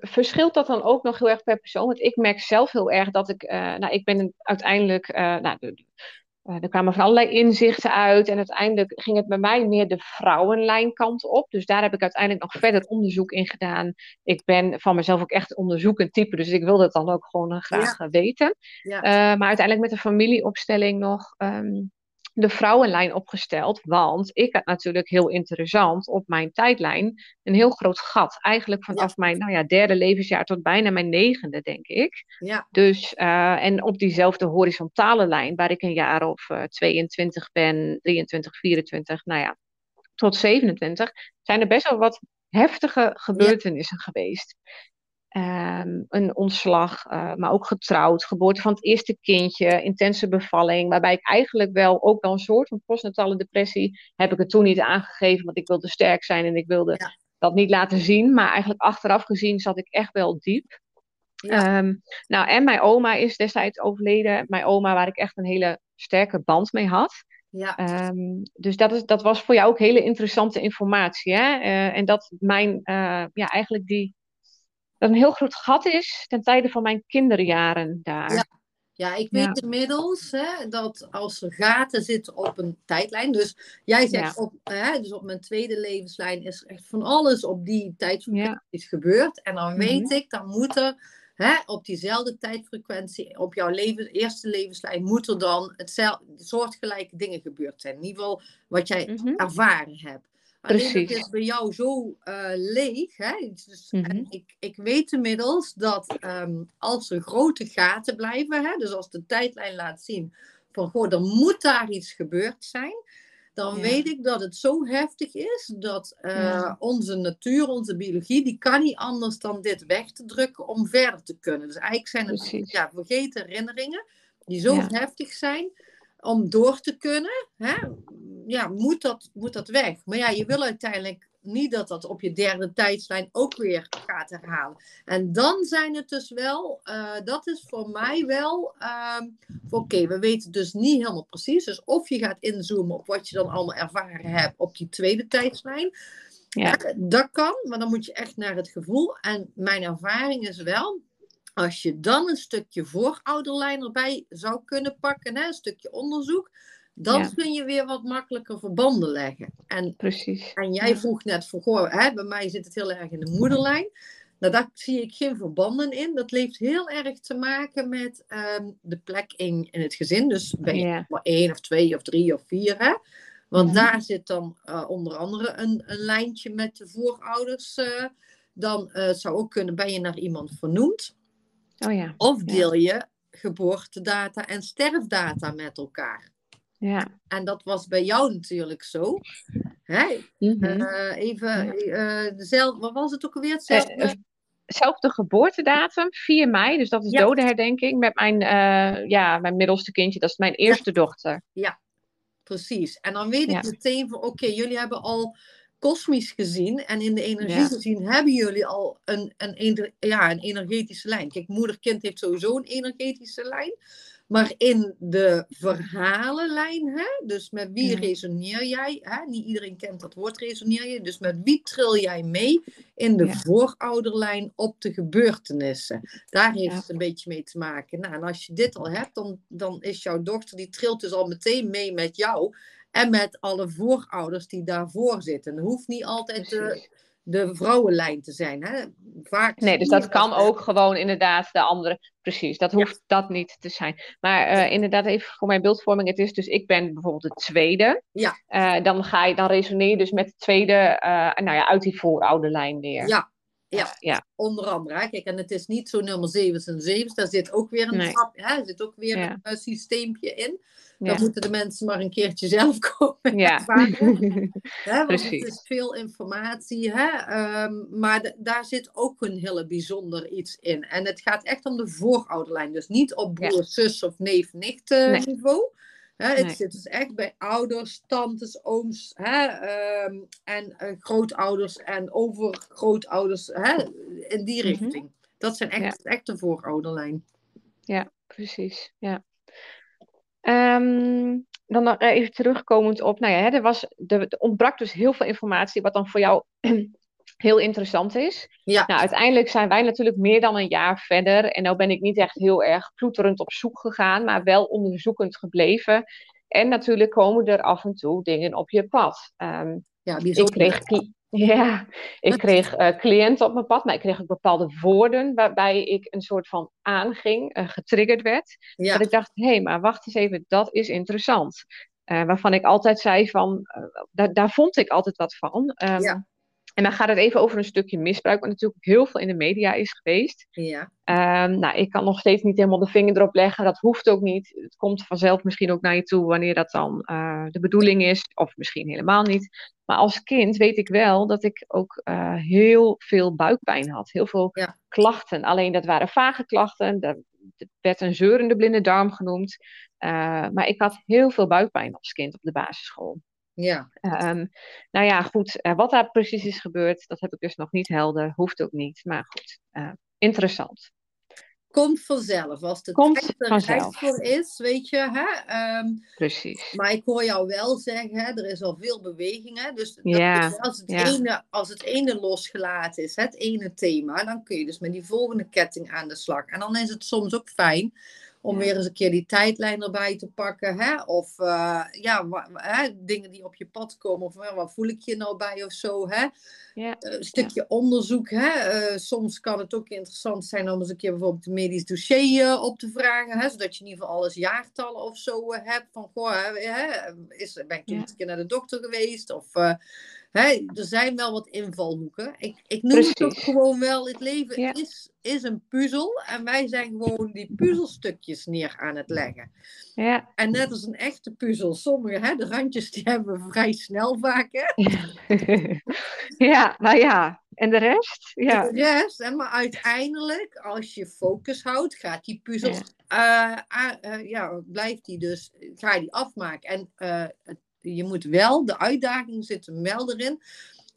verschilt dat dan ook nog heel erg per persoon? Want ik merk zelf heel erg dat ik, uh, nou, ik ben uiteindelijk, uh, nou, uh, er kwamen van allerlei inzichten uit en uiteindelijk ging het bij mij meer de vrouwenlijnkant op. Dus daar heb ik uiteindelijk nog verder onderzoek in gedaan. Ik ben van mezelf ook echt onderzoekend type, dus ik wil dat dan ook gewoon graag weten. Ja. maar uiteindelijk met de familieopstelling nog. Um, de vrouwenlijn opgesteld. Want ik had natuurlijk heel interessant op mijn tijdlijn een heel groot gat. Eigenlijk vanaf mijn nou ja, derde levensjaar tot bijna mijn negende, denk ik. Ja. Dus, uh, en op diezelfde horizontale lijn, waar ik een jaar of uh, 22 ben, 23, 24, nou ja, tot 27, zijn er best wel wat heftige gebeurtenissen ja. geweest. Um, een ontslag, uh, maar ook getrouwd, geboorte van het eerste kindje, intense bevalling, waarbij ik eigenlijk wel ook wel een soort van postnatale depressie, heb ik het toen niet aangegeven, want ik wilde sterk zijn en ik wilde ja. dat niet laten zien, maar eigenlijk achteraf gezien zat ik echt wel diep. Ja. Um, nou, en mijn oma is destijds overleden, mijn oma waar ik echt een hele sterke band mee had. Ja. Um, dus dat, is, dat was voor jou ook hele interessante informatie. Hè? Uh, en dat mijn, uh, ja, eigenlijk die dat een heel groot gat is ten tijde van mijn kinderjaren daar. Ja. Ja, ik weet ja. inmiddels hè, dat als er gaten zitten op een tijdlijn. Dus jij zegt ja. op, hè, dus op mijn tweede levenslijn is echt van alles op die tijdfrequentie ja. gebeurd. En dan weet mm-hmm. ik, dan moet er hè, op diezelfde tijdfrequentie, op jouw leven, eerste levenslijn, moet er dan hetzelfde, soortgelijke dingen gebeurd zijn. In ieder geval wat jij mm-hmm. ervaren hebt. Precies. Alleen het is bij jou zo uh, leeg. Hè? Dus, mm -hmm. ik, ik weet inmiddels dat um, als er grote gaten blijven, hè, dus als de tijdlijn laat zien van goh, er moet daar iets gebeurd zijn, dan ja. weet ik dat het zo heftig is dat uh, ja. onze natuur, onze biologie, die kan niet anders dan dit weg te drukken om verder te kunnen. Dus eigenlijk zijn het ja, vergeten herinneringen die zo heftig zijn om door te kunnen, hè, ja, moet, dat, moet dat weg. Maar ja, je wil uiteindelijk niet dat dat op je derde tijdslijn ook weer gaat herhalen. En dan zijn het dus wel, uh, dat is voor mij wel, uh, oké, okay, we weten dus niet helemaal precies. Dus of je gaat inzoomen op wat je dan allemaal ervaren hebt op die tweede tijdslijn. Ja. Dat kan, maar dan moet je echt naar het gevoel. En mijn ervaring is wel, als je dan een stukje voorouderlijn erbij zou kunnen pakken, hè, een stukje onderzoek, dan ja. kun je weer wat makkelijker verbanden leggen. En, Precies. En jij vroeg net goh, hè, bij mij zit het heel erg in de moederlijn. Nou, daar zie ik geen verbanden in. Dat heeft heel erg te maken met ehm, de plek in, in het gezin. Dus ben je Ja. maar één of twee of drie of vier, hè? Want daar zit dan eh, onder andere een, een lijntje met de voorouders. eh, dan eh, zou ook kunnen, ben je naar iemand vernoemd? Oh ja. Of Ja. deel je geboortedata en sterfdata met elkaar? Ja. En dat was bij jou natuurlijk zo. Hè? Mhm. Eh, even, Ja. eh, dezelfde, wat was het ook alweer? Hetzelfde? eh, Zelfde geboortedatum, 4 mei, dus dat is Ja. dodenherdenking met mijn, eh, ja, mijn middelste kindje, dat is mijn eerste dochter. Precies. En dan weet ik Ja. meteen van, oké, jullie hebben al kosmisch gezien en in de energie Ja. gezien hebben jullie al een, een, ja, een energetische lijn. Kijk, moeder-kind heeft sowieso een energetische lijn. Maar in de verhalenlijn, hè, dus met wie Ja. resoneer jij? Hè? Niet iedereen kent dat woord resoneer je. Dus met wie tril jij mee in de Ja. voorouderlijn op de gebeurtenissen? Daar heeft het een beetje mee te maken. Nou, en als je dit al hebt, dan, dan is jouw dochter, die trilt dus al meteen mee met jou. En met alle voorouders die daarvoor zitten. Het hoeft niet altijd de, de vrouwenlijn te zijn. Hè? Vaak Nee, dus dat kan ook gewoon inderdaad de andere. Precies, dat hoeft dat niet te zijn. Maar eh, inderdaad, even voor mijn beeldvorming. Het is dus, ik ben bijvoorbeeld de tweede. Ja. Eh, dan, ga je, dan resoneer je dus met de tweede, eh, nou ja, uit die voorouderlijn weer. Ja, ja. ja. onder andere. hè. Kijk, en het is niet zo nummer 7 en 7. Daar zit ook weer een Nee. trap, hè? Zit ook weer Ja. een, eh, systeempje in. Ja. Dan moeten de mensen maar een keertje zelf komen. Ja. Hè, want het is veel informatie, hè? ehm, maar daar zit ook een hele bijzonder iets in. En het gaat echt om de voorouderlijn. Dus niet op broer, Ja. zus of neef, nicht eh, Nee. niveau. Hè, het Nee. zit dus echt bij ouders, tantes, ooms hè, ehm, en eh, grootouders en overgrootouders hè, in die Mhm. richting. Dat zijn echt, echt de voorouderlijn. Precies, ja. Ehm, dan nog even terugkomend op, nou ja, hè, er, was, er, er ontbrak dus heel veel informatie, wat dan voor jou heel interessant is. Ja. Nou, uiteindelijk zijn wij natuurlijk meer dan een jaar verder. En nou ben ik niet echt heel erg ploeterend op zoek gegaan, maar wel onderzoekend gebleven. En natuurlijk komen er af en toe dingen op je pad. Ehm, Ja, ik bijzonder. kreeg, cli- ja, ik kreeg eh, cliënten op mijn pad, maar ik kreeg ook bepaalde woorden waarbij ik een soort van aanging, eh, getriggerd werd. Ja, Dat ik dacht, hé, hey, maar wacht eens even, dat is interessant. Eh, waarvan ik altijd zei van, daar, daar vond ik altijd wat van. Ehm, Ja. En dan gaat het even over een stukje misbruik, wat natuurlijk ook heel veel in de media is geweest. ja, Ehm, nou, ik kan nog steeds niet helemaal de vinger erop leggen. Dat hoeft ook niet. Het komt vanzelf misschien ook naar je toe wanneer dat dan de bedoeling is. Of misschien helemaal niet. Maar als kind weet ik wel dat ik ook eh, heel veel buikpijn had. Heel veel Ja. klachten. Alleen dat waren vage klachten. Er werd een zeurende blinde darm genoemd. Eh, maar ik had heel veel buikpijn als kind op de basisschool. ja. Ehm, nou ja, goed. eh, wat daar precies is gebeurd, dat heb ik dus nog niet helder. Hoeft ook niet. Maar goed, interessant. Komt vanzelf. Als de Komt tijd er rijp voor is, weet je. Hè? Ehm, Precies. maar ik hoor jou wel zeggen, hè, er is al veel beweging. Hè? Dus dat Ja, is als, het ja. ene, als het ene losgelaten is, het ene thema, dan kun je dus met die volgende ketting aan de slag. En dan is het soms ook fijn om weer eens een keer die tijdlijn erbij te pakken. Hè? Of eh, ja, hè, dingen die op je pad komen. Of eh, wat voel ik je nou bij of zo. Hè? Ja, Eh, een stukje onderzoek. Hè? Soms kan het ook interessant zijn om eens een keer bijvoorbeeld een medisch dossier op te vragen. Hè? Zodat je in ieder geval alles jaartallen of zo hebt. Van, goh, hè, is, ben ik toen Ja. een keer naar de dokter geweest? Of, hè, er zijn wel wat invalhoeken. Ik, ik noem het ook gewoon wel, het leven Ja. is, is een puzzel. En wij zijn gewoon die puzzelstukjes neer aan het leggen. ja. En net als een echte puzzel, sommige, hè, de randjes die hebben we vrij snel vaak. Hè? ja, maar ja. En de rest? Ja, de rest. Hè? Maar uiteindelijk, als je focus houdt, gaat die puzzel, Ja. eh, ah, eh, ja, blijft die dus, ga je die afmaken. En eh, het- je moet wel, de uitdaging zit hem wel erin,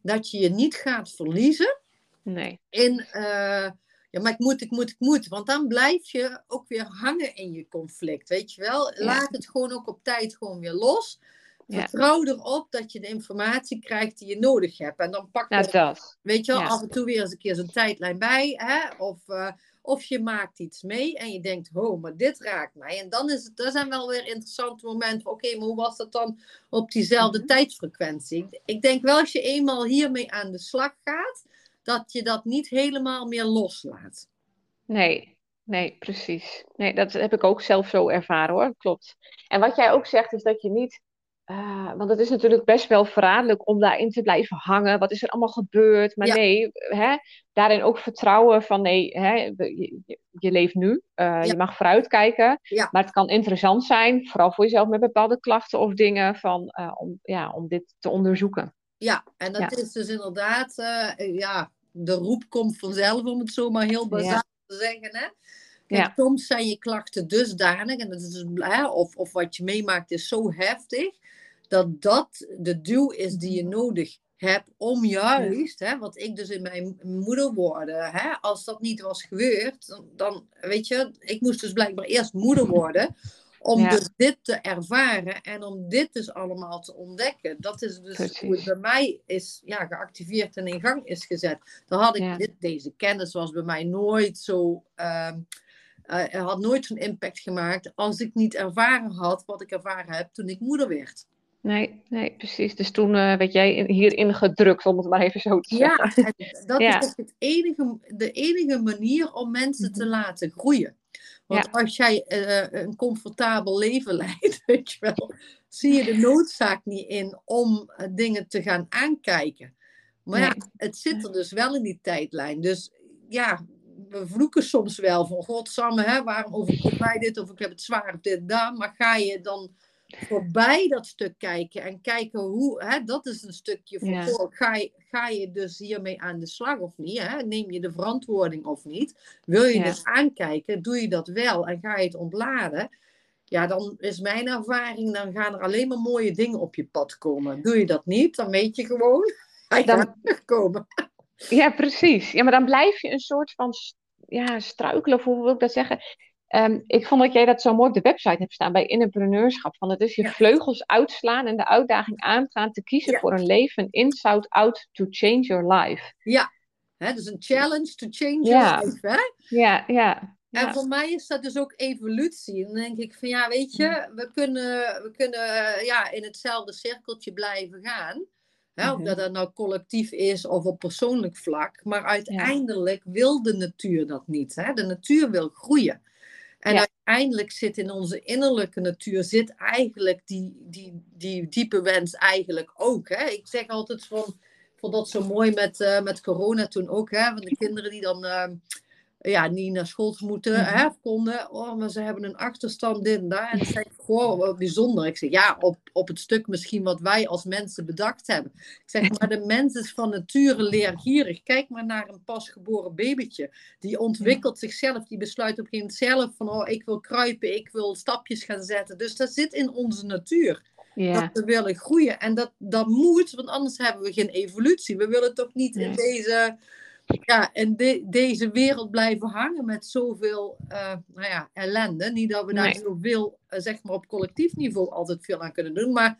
dat je je niet gaat verliezen nee. in, eh, ja, maar ik moet, ik moet, ik moet. Want dan blijf je ook weer hangen in je conflict, weet je wel. Ja. Laat het gewoon ook op tijd gewoon weer los. Ja. Vertrouw erop dat je de informatie krijgt die je nodig hebt. En dan pak je Nou, dat. Weet je wel, Ja. af en toe weer eens een keer zo'n tijdlijn bij. Hè? Of, eh, of je maakt iets mee en je denkt, oh, maar dit raakt mij. En dan is het, dat zijn wel weer interessante momenten. Oké, maar hoe was dat dan op diezelfde Mhm. tijdsfrequentie? Ik denk wel, als je eenmaal hiermee aan de slag gaat, dat je dat niet helemaal meer loslaat. Nee, nee, precies. Nee, dat heb ik ook zelf zo ervaren hoor, klopt. En wat jij ook zegt is dat je niet uh, want het is natuurlijk best wel verraderlijk om daarin te blijven hangen. Wat is er allemaal gebeurd? Maar nee, hè, daarin ook vertrouwen van nee, hè, je, je, leeft nu. Uh, Je mag vooruitkijken. Maar het kan interessant zijn, vooral voor jezelf met bepaalde klachten of dingen, van, uh, om, ja, om dit te onderzoeken. Ja, en dat is dus inderdaad, ja, de roep komt vanzelf, om het zo maar heel bazaal te zeggen. Hè? Kijk, soms zijn je klachten dusdanig, en dat is dus, hè, of, of wat je meemaakt is zo heftig, dat dat de duw is die je nodig hebt om juist, hè, wat ik dus in mijn moeder worden, hè, als dat niet was gebeurd, dan, dan, weet je, ik moest dus blijkbaar eerst moeder worden, om dus dit te ervaren en om dit dus allemaal te ontdekken. Dat is dus hoe het bij mij is ja, geactiveerd en in gang is gezet. Dan had ik dit, deze kennis was bij mij nooit zo, uh, uh, had nooit zo'n impact gemaakt als ik niet ervaren had wat ik ervaren heb toen ik moeder werd. Nee, nee, precies. Dus toen uh, werd jij hierin gedrukt, om het maar even zo te zeggen. Ja, dat is het enige, de enige manier om mensen te mhm. laten groeien. Want als jij uh, een comfortabel leven leidt, weet je wel, zie je de noodzaak niet in om uh, dingen te gaan aankijken. Maar ja, het zit er dus wel in die tijdlijn. Dus ja, we vloeken soms wel van, godsamme, hè, waarom overkomt mij dit of ik heb het zwaar of dit daar. Maar ga je dan voorbij dat stuk kijken en kijken hoe, hè, dat is een stukje voor ja. ga, je, ga je dus hiermee aan de slag of niet? Hè? Neem je de verantwoording of niet? Wil je ja. dus aankijken, doe je dat wel en ga je het ontladen? Ja, dan is mijn ervaring, dan gaan er alleen maar mooie dingen op je pad komen. Doe je dat niet, dan weet je gewoon, hij dan komen. Ja, precies. Ja, maar dan blijf je een soort van ja, struikelen, of hoe wil ik dat zeggen? Ehm, ik vond dat jij dat zo mooi op de website hebt staan bij innerpreneurschap. Van het is je vleugels uitslaan en de uitdaging aangaan te kiezen voor een leven inside out to change your life. Ja, hè, dus een challenge to change your life. Hè? Ja, ja. En voor mij is dat dus ook evolutie. Dan denk ik van ja, weet je, we kunnen, we kunnen ja, in hetzelfde cirkeltje blijven gaan. Hè, of mhm. dat dat nou collectief is of op persoonlijk vlak. Maar uiteindelijk wil de natuur dat niet. Hè? De natuur wil groeien. En uiteindelijk zit in onze innerlijke natuur, zit eigenlijk die, die, die diepe wens eigenlijk ook. Hè? Ik zeg altijd van, vond dat zo mooi met, uh, met corona toen ook, hè? van de kinderen die dan... Uh, ja, niet naar school moeten, mm hè, konden. Oh, maar ze hebben een achterstand dit en daar. En ik zeg, goh, wat bijzonder. Ik zeg, ja, op, op het stuk misschien wat wij als mensen bedacht hebben. Ik zeg, maar de mens is van nature leergierig. Kijk maar naar een pasgeboren babytje. Die ontwikkelt zichzelf. Die besluit op een zelf van, oh, ik wil kruipen. Ik wil stapjes gaan zetten. Dus dat zit in onze natuur. Dat we willen groeien. En dat, dat moet, want anders hebben we geen evolutie. We willen toch niet in deze ja, en de, deze wereld blijven hangen met zoveel uh, nou ja, ellende. Niet dat we daar nee. zoveel, uh, zeg maar op collectief niveau altijd veel aan kunnen doen. Maar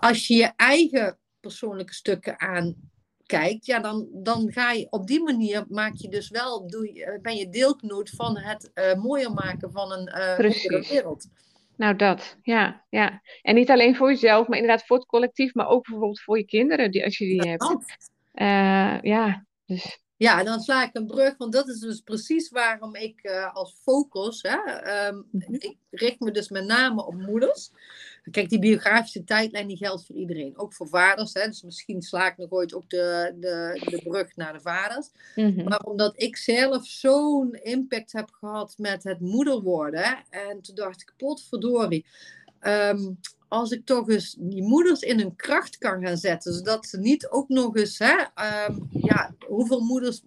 als je je eigen persoonlijke stukken aankijkt, ja, dan, dan ga je op die manier maak je dus wel, doe je, eh, ben je deelgenoot van het uh, mooier maken van een uh, wereld. Nou, dat, ja, ja. En niet alleen voor jezelf, maar inderdaad voor het collectief, maar ook bijvoorbeeld voor je kinderen, die, als je die hebt. Uh, ja, dus... Ja, en dan sla ik een brug, want dat is dus precies waarom ik uh, als focus, hè, um, ik richt me dus met name op moeders. Kijk, die biografische tijdlijn die geldt voor iedereen, ook voor vaders. Hè, dus misschien sla ik nog ooit ook de, de, de brug naar de vaders. Mm-hmm. Maar omdat ik zelf zo'n impact heb gehad met het moeder worden, en toen dacht ik, potverdorie, um, als ik toch eens die moeders in hun kracht kan gaan zetten, zodat ze niet ook nog eens, hè, um, ja, hoeveel moeders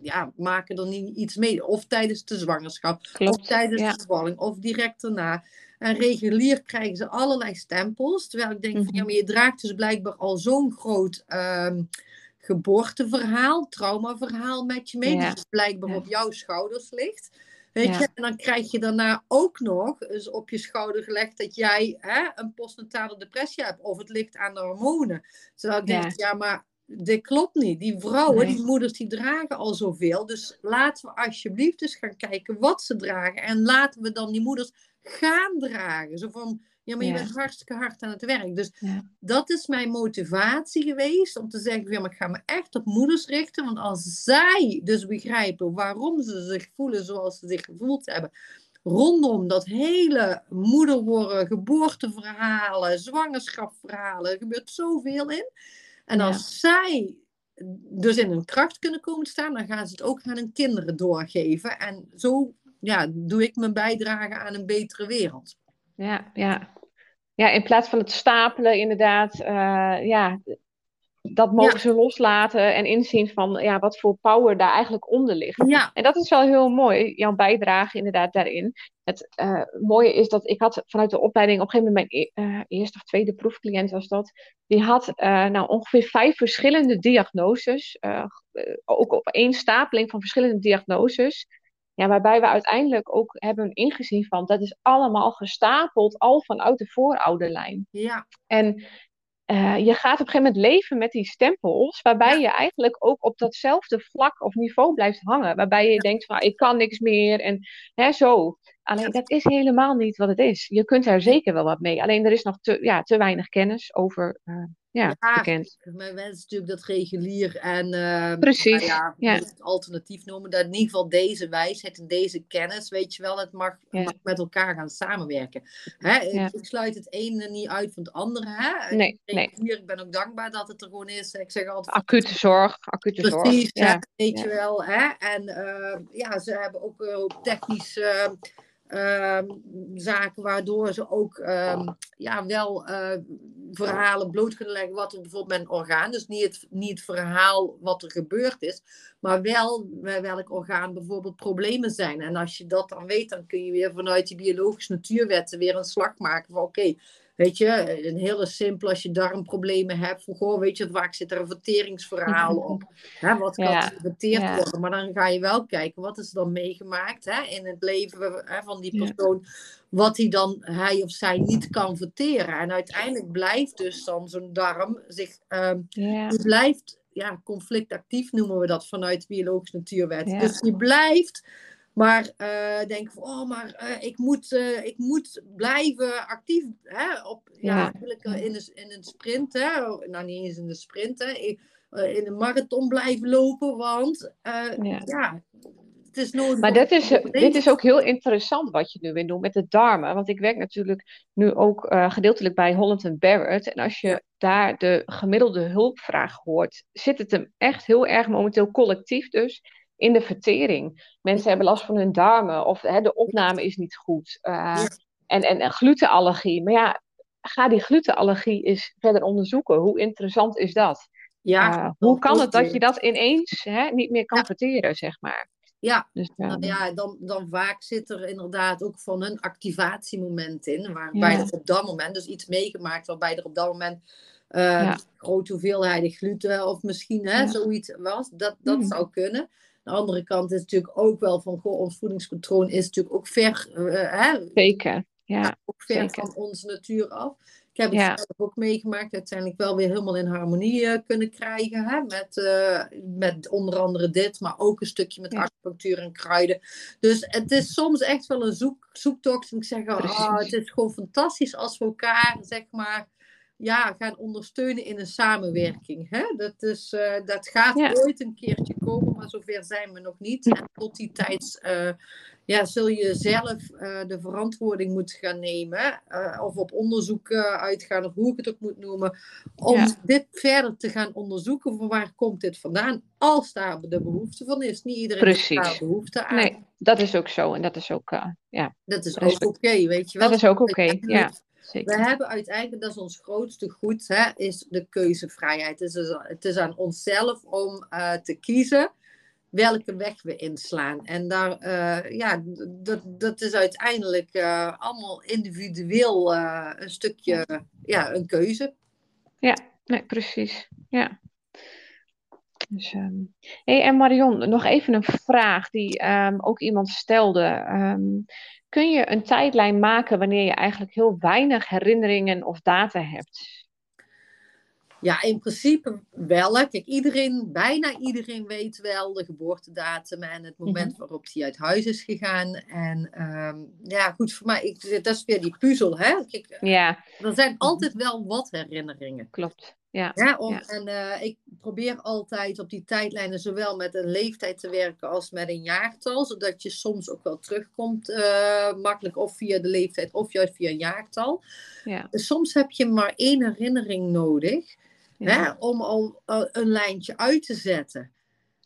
ja, maken er niet iets mee, of tijdens de zwangerschap, Klopt, of tijdens de bevalling, of direct daarna. En regulier krijgen ze allerlei stempels, terwijl ik denk, van, ja, mhm. maar je draagt dus blijkbaar al zo'n groot um, geboorteverhaal, traumaverhaal met je mee, ja. dus blijkbaar op jouw schouders ligt. Weet je, en dan krijg je daarna ook nog eens op je schouder gelegd dat jij hè, een postnatale depressie hebt. Of het ligt aan de hormonen. Zodat ik denk, ja, maar dit klopt niet. Die vrouwen, die moeders, die dragen al zoveel. Dus laten we alsjeblieft eens gaan kijken wat ze dragen. En laten we dan die moeders gaan dragen. Zo van, Ja, maar je bent hartstikke hard aan het werk. Dus dat is mijn motivatie geweest om te zeggen, ja, maar ik ga me echt op moeders richten. Want als zij dus begrijpen waarom ze zich voelen zoals ze zich gevoeld hebben, rondom dat hele moeder worden, geboorteverhalen, zwangerschapsverhalen, er gebeurt zoveel in. En als zij dus in hun kracht kunnen komen staan, dan gaan ze het ook aan hun kinderen doorgeven. En zo ja, doe ik mijn bijdrage aan een betere wereld. Ja, ja. ja in plaats van het stapelen, inderdaad, uh, ja, dat mogen ze loslaten en inzien van ja, wat voor power daar eigenlijk onder ligt. Ja. En dat is wel heel mooi, jouw bijdrage inderdaad daarin. Het uh, mooie is dat ik had vanuit de opleiding op een gegeven moment mijn uh, eerste of tweede proefcliënt was dat. Die had uh, nou, ongeveer vijf verschillende diagnoses. ook op één stapeling van verschillende diagnoses. Ja, waarbij we uiteindelijk ook hebben ingezien van dat is allemaal gestapeld al vanuit de voorouderlijn. Ja. En uh, je gaat op een gegeven moment leven met die stempels, waarbij je eigenlijk ook op datzelfde vlak of niveau blijft hangen. Waarbij je denkt van ik kan niks meer en hè, zo. Alleen dat is helemaal niet wat het is. Je kunt er zeker wel wat mee. Alleen er is nog te, ja, te weinig kennis over uh, ja, ja, bekend. Men wens natuurlijk dat regulier en uh, Precies, nou ja, het alternatief noemen. Dat in ieder geval deze wijsheid en deze kennis, weet je wel, het mag, mag met elkaar gaan samenwerken. Hè? Ik, sluit het ene niet uit van het andere. Hè? Nee, nee. Ik ben ook dankbaar dat het er gewoon is. Ik zeg altijd. Acute zorg, acute Precies, zorg. Ja. weet je wel. Hè? En uh, ja, ze hebben ook uh, technisch Ehm, zaken waardoor ze ook ehm, ja, wel uh, verhalen bloot kunnen leggen wat er bijvoorbeeld met een orgaan, dus niet het, niet het verhaal wat er gebeurd is, maar wel bij welk orgaan bijvoorbeeld problemen zijn. En als je dat dan weet, dan kun je weer vanuit die biologische natuurwetten weer een slag maken van oké, Weet je, een hele simpel als je darmproblemen hebt. Van, goh, weet je, vaak zit er een verteringsverhaal op. Hè, wat kan ja. verteerd worden? Maar dan ga je wel kijken, wat is er dan meegemaakt hè, in het leven hè, van die persoon. Wat hij dan, hij of zij niet kan verteren. En uiteindelijk blijft dus dan zo'n darm zich, um, die blijft ja, conflictactief noemen we dat vanuit de biologische natuurwet. Dus die blijft maar uh, denk van, oh, maar uh, ik, moet, uh, ik moet blijven actief. Hè, op, ja, ja. in, de, in een sprint, hè, nou niet eens in de sprint, hè, in een marathon blijven lopen, want ja. ja. het is nodig. Maar dit is, dit is ook heel interessant wat je nu weer doet met de darmen. Want ik werk natuurlijk nu ook gedeeltelijk bij Holland Barrett. En als je daar de gemiddelde hulpvraag hoort, zit het hem echt heel erg momenteel collectief dus in de vertering. Mensen hebben last van hun darmen of hè, de opname is niet goed. Uh, en, en, glutenallergie. Maar ja, ga die glutenallergie eens verder onderzoeken. Hoe interessant is dat? Ja, uh, hoe kan het dat je dat ineens hè, niet meer kan verteren, zeg maar? Ja, dus, nou ja dan, dan vaak zit er inderdaad ook van een activatiemoment in, waarbij ja. er op dat moment, dus iets meegemaakt waarbij er op dat moment uh, grote hoeveelheden gluten of misschien hè, zoiets was, dat, dat mm. zou kunnen de andere kant is natuurlijk ook wel van, goh, ons voedingspatroon is natuurlijk ook ver, uh, hè, zeker. Ja, ook ver van onze natuur af. Ik heb het zelf ook meegemaakt, uiteindelijk wel weer helemaal in harmonie uh, kunnen krijgen. Hè? Met, uh, met onder andere dit, maar ook een stukje met acupunctuur en kruiden. Dus het is soms echt wel een zoek, zoektocht. En ik zeg, oh, het is gewoon fantastisch als we elkaar, zeg maar, ja, gaan ondersteunen in een samenwerking. Hè? Dat, is, uh, dat gaat ooit een keertje komen, maar zover zijn we nog niet. En tot die tijd uh, ja, zul je zelf uh, de verantwoording moeten gaan nemen, of op onderzoek uitgaan, of hoe ik het ook moet noemen, om ja. dit verder te gaan onderzoeken. Van waar komt dit vandaan? Als daar de behoefte van is. Niet iedereen Precies. heeft daar behoefte aan. Nee, dat is ook zo. En dat is ook, ja. Dat is ook oké, weet je wel. Dat is ook oké, ja. We hebben uiteindelijk, dat is ons grootste goed, hè, is de keuzevrijheid. Het is, het is aan onszelf om uh, te kiezen welke weg we inslaan. En daar, uh, ja, dat, dat is uiteindelijk uh, allemaal individueel een stukje, ja, een keuze. Ja, nee, precies. Ja. Dus, um... hey, en Marion, nog even een vraag die um, ook iemand stelde. Um, kun je een tijdlijn maken wanneer je eigenlijk heel weinig herinneringen of data hebt? Ja, in principe wel. Kijk, iedereen, bijna iedereen weet wel de geboortedatum en het moment Mhm. waarop hij uit huis is gegaan. En ehm, ja, goed, voor mij, ik, dat is weer die puzzel. Hè. Kijk, Ja, er zijn altijd wel wat herinneringen. klopt. Ja, Ja, om, Ja. En eh, ik probeer altijd op die tijdlijnen zowel met een leeftijd te werken als met een jaartal. Zodat je soms ook wel terugkomt eh, makkelijk of via de leeftijd of juist via een jaartal. ja, Dus soms heb je maar één herinnering nodig hè, om al eh, een lijntje uit te zetten.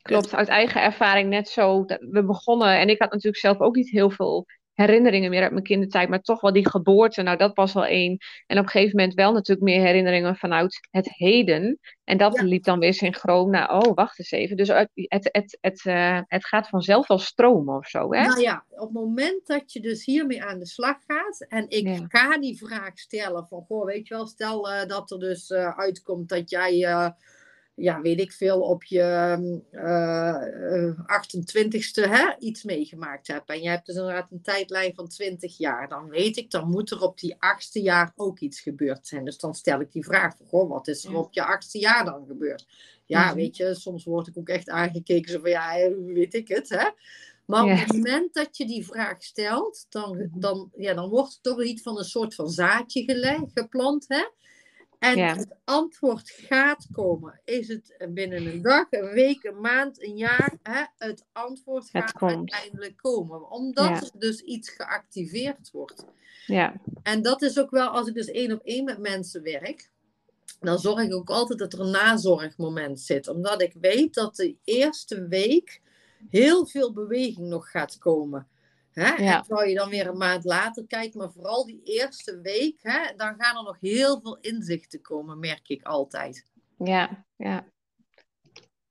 Klopt, uit eigen ervaring net zo. We begonnen, en ik had natuurlijk zelf ook niet heel veel herinneringen meer uit mijn kindertijd, maar toch wel die geboorte, nou dat was wel één. En op een gegeven moment wel natuurlijk meer herinneringen vanuit het heden. En dat Ja. liep dan weer synchroon naar, oh wacht eens even. Dus uit- het, het, het, eh, het gaat vanzelf wel stromen of zo, hè? Nou ja, op het moment dat je dus hiermee aan de slag gaat en ik Ja. ga die vraag stellen van, goh, weet je wel, stel eh, dat er dus eh, uitkomt dat jij, ja, weet ik veel, op je eh, eh, 28ste hè, iets meegemaakt hebt en je hebt dus inderdaad een tijdlijn van 20 jaar, dan weet ik, dan moet er op die achtste jaar ook iets gebeurd zijn. Dus dan stel ik die vraag van, goh, wat is er op je achtste jaar dan gebeurd? Ja, Mhm. weet je, soms word ik ook echt aangekeken zo van, ja, eh, weet ik het, hè? Maar op het moment dat je die vraag stelt, dan, Mhm. dan, ja, dan wordt er toch iets van een soort van zaadje geplant. Hè? En Ja. het antwoord gaat komen. Is het binnen een dag, een week, een maand, een jaar? Hè? Het antwoord gaat uiteindelijk komen. Omdat Ja. er dus iets geactiveerd wordt. Ja, En dat is ook wel, als ik dus één op één met mensen werk, dan zorg ik ook altijd dat er een nazorgmoment zit. Omdat ik weet dat de eerste week heel veel beweging nog gaat komen. Hè? Ja. En terwijl je dan weer een maand later kijkt, maar vooral die eerste week, hè, dan gaan er nog heel veel inzichten komen, merk ik altijd. ja, ja.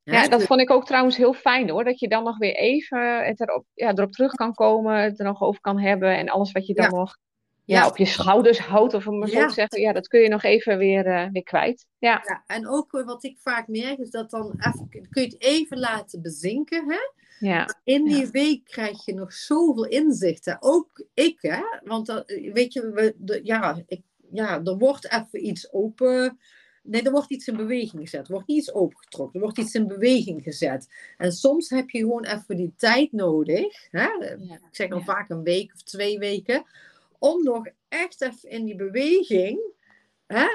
Ja, dat Dus- vond ik ook trouwens heel fijn hoor. Dat je dan nog weer even het erop, ja, erop terug kan komen, het er nog over kan hebben en alles wat je dan Ja. nog ja, Ja. op je schouders houdt, of om maar zo te zeggen. Ja, dat kun je nog even weer, eh, weer kwijt. Ja, Ja, en ook eh, wat ik vaak merk, is dat dan even, kun je het even laten bezinken. Hè? Ja, In die week krijg je nog zoveel inzichten. Ook ik, hè? Want dat, weet je, we, de, ja, ik, ja, er wordt even iets open. Nee, er wordt iets in beweging gezet. Er wordt niet iets opengetrokken. Er wordt iets in beweging gezet. En soms heb je gewoon even die tijd nodig. Hè? Ik zeg dan Ja. vaak een week of twee weken. Om nog echt even in die beweging. Hè?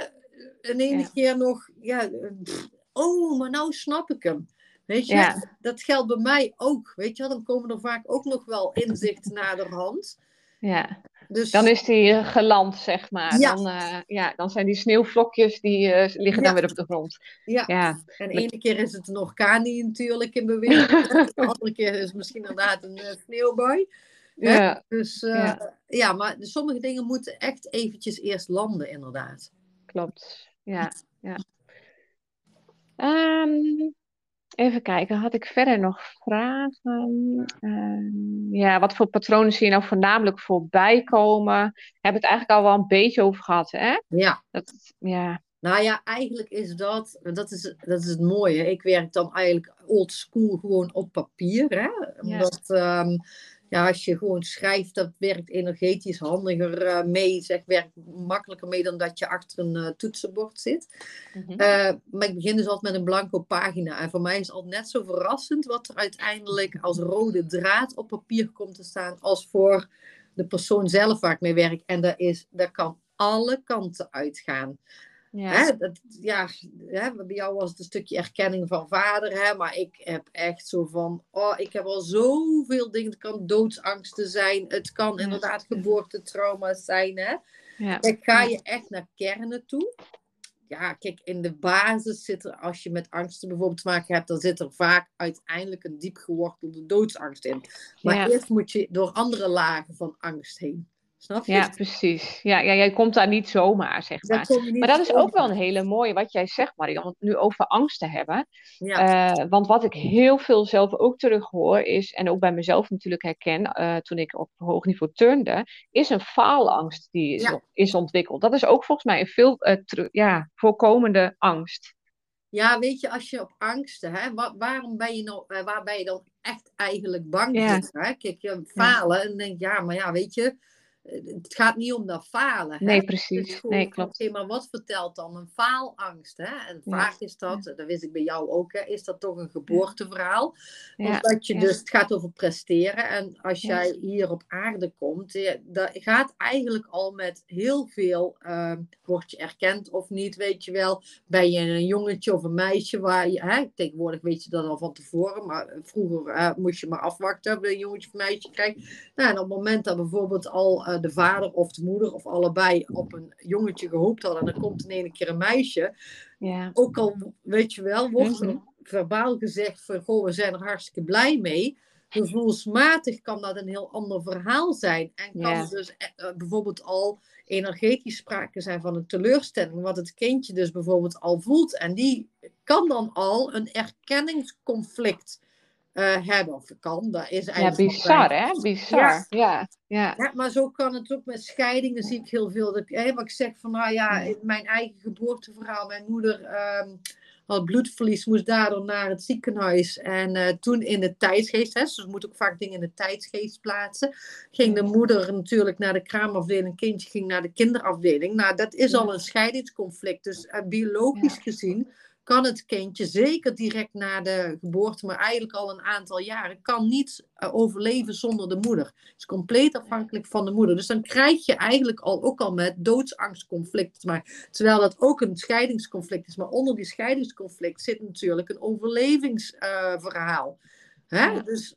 In ene keer nog. Ja, pff, oh, maar nou snap ik hem. Weet je, Ja. dat geldt bij mij ook. Weet je dan komen er vaak ook nog wel inzichten naar de hand. ja. Dus Dan is die eh, geland, zeg maar. Ja. Dan, eh, ja, dan zijn die sneeuwvlokjes, die eh, liggen dan weer op de grond. ja, Ja, en de ene keer is het een orkaan die natuurlijk in beweging. De andere keer is het misschien inderdaad een eh, sneeuwbui. Ja, Dus Ja. ja. maar sommige dingen moeten echt eventjes eerst landen, inderdaad. klopt. Ja, ja. Ehm, even kijken, had ik verder nog vragen? Ehm, ja, wat voor patronen zie je nou voornamelijk voorbij komen? We hebben het eigenlijk al wel een beetje over gehad, hè? Ja, Dat, ja, nou ja, eigenlijk is dat, dat is, dat is het mooie. Ik werk dan eigenlijk old school gewoon op papier. Hè? Omdat, ehm, ja, als je gewoon schrijft, dat werkt energetisch handiger eh, mee. Zeg, werkt makkelijker mee dan dat je achter een eh, toetsenbord zit. mhm. Eh, maar ik begin dus altijd met een blanco pagina. En voor mij is het altijd net zo verrassend wat er uiteindelijk als rode draad op papier komt te staan, als voor de persoon zelf waar ik mee werk. En dat, is, dat kan alle kanten uitgaan. Ja, Hè, dat, ja, hè, bij jou was het een stukje erkenning van vader, hè, maar ik heb echt zo van, oh, ik heb al zoveel dingen. Het kan doodsangsten zijn, het kan Ja. inderdaad geboortetrauma's zijn. Hè. ja, Kijk, ga je echt naar kernen toe? Ja, kijk, in de basis zit er, als je met angsten bijvoorbeeld te maken hebt, dan zit er vaak uiteindelijk een diep gewortelde doodsangst in. Maar eerst moet je door andere lagen van angst heen. Snap je? ja, precies. Ja, ja, jij komt daar niet zomaar, zeg maar. niet Maar dat is ook wel een hele mooie, wat jij zegt, Marion, om het nu over angst te hebben. Ja, Eh, want wat ik heel veel zelf ook terug hoor is, en ook bij mezelf natuurlijk herken, eh, toen ik op hoog niveau turnde, is een faalangst die is, Ja. is ontwikkeld. Dat is ook volgens mij een veel eh, ja, voorkomende angst. ja, weet je, als je op angsten, hè, wa- waarom ben je nou, waar ben je dan echt eigenlijk bang Ja. voor? Hè? Kijk, je falen en denk ja, maar ja, weet je, het gaat niet om dat falen. Hè? Nee, precies. Gewoon, nee, klopt. Oké, maar wat vertelt dan een faalangst? Hè? En vaak is dat, dat wist ik bij jou ook, hè, is dat toch een geboorteverhaal? Ja, Omdat je ja. dus, het gaat over presteren. En als jij hier op aarde komt, je, dat gaat eigenlijk al met heel veel, uh, word je erkend of niet, weet je wel. Ben je een jongetje of een meisje waar je, hè, tegenwoordig weet je dat al van tevoren, maar vroeger uh, moest je maar afwachten of je een jongetje of een meisje krijgt. Nou, en op het moment dat bijvoorbeeld al uh, de vader of de moeder of allebei op een jongetje gehoopt hadden en dan komt in één keer een meisje, ja. ook al, weet je wel, wordt er Mhm. verbaal gezegd van, goh, we zijn er hartstikke blij mee. Gevoelsmatig kan dat een heel ander verhaal zijn. En kan Ja. dus eh, bijvoorbeeld al energetisch sprake zijn van een teleurstelling, wat het kindje dus bijvoorbeeld al voelt. En die kan dan al een erkenningsconflict eh, hebben. Of kan, dat is Ja, eigenlijk... nog bizar, bij- hè? Bizar. Ja, ja. ja, maar zo kan het ook met scheidingen, zie ik heel veel. Dat, hè, wat ik zeg van, nou ja, Ja. in mijn eigen geboorteverhaal, mijn moeder ehm, had bloedverlies, moest daardoor naar het ziekenhuis. En eh, toen in de tijdsgeest, hè, dus moet ook vaak dingen in de tijdsgeest plaatsen, ging de moeder natuurlijk naar de kraamafdeling, kindje ging naar de kinderafdeling. Nou, dat is Ja. al een scheidingsconflict. Dus eh, biologisch gezien kan het kindje zeker direct na de geboorte, maar eigenlijk al een aantal jaren, kan niet eh, overleven zonder de moeder. Het is compleet afhankelijk van de moeder. Dus dan krijg je eigenlijk al ook al met doodsangstconflict. Maar, terwijl dat ook een scheidingsconflict is. Maar onder die scheidingsconflict zit natuurlijk een overlevingsverhaal. Hè? Ja. Dus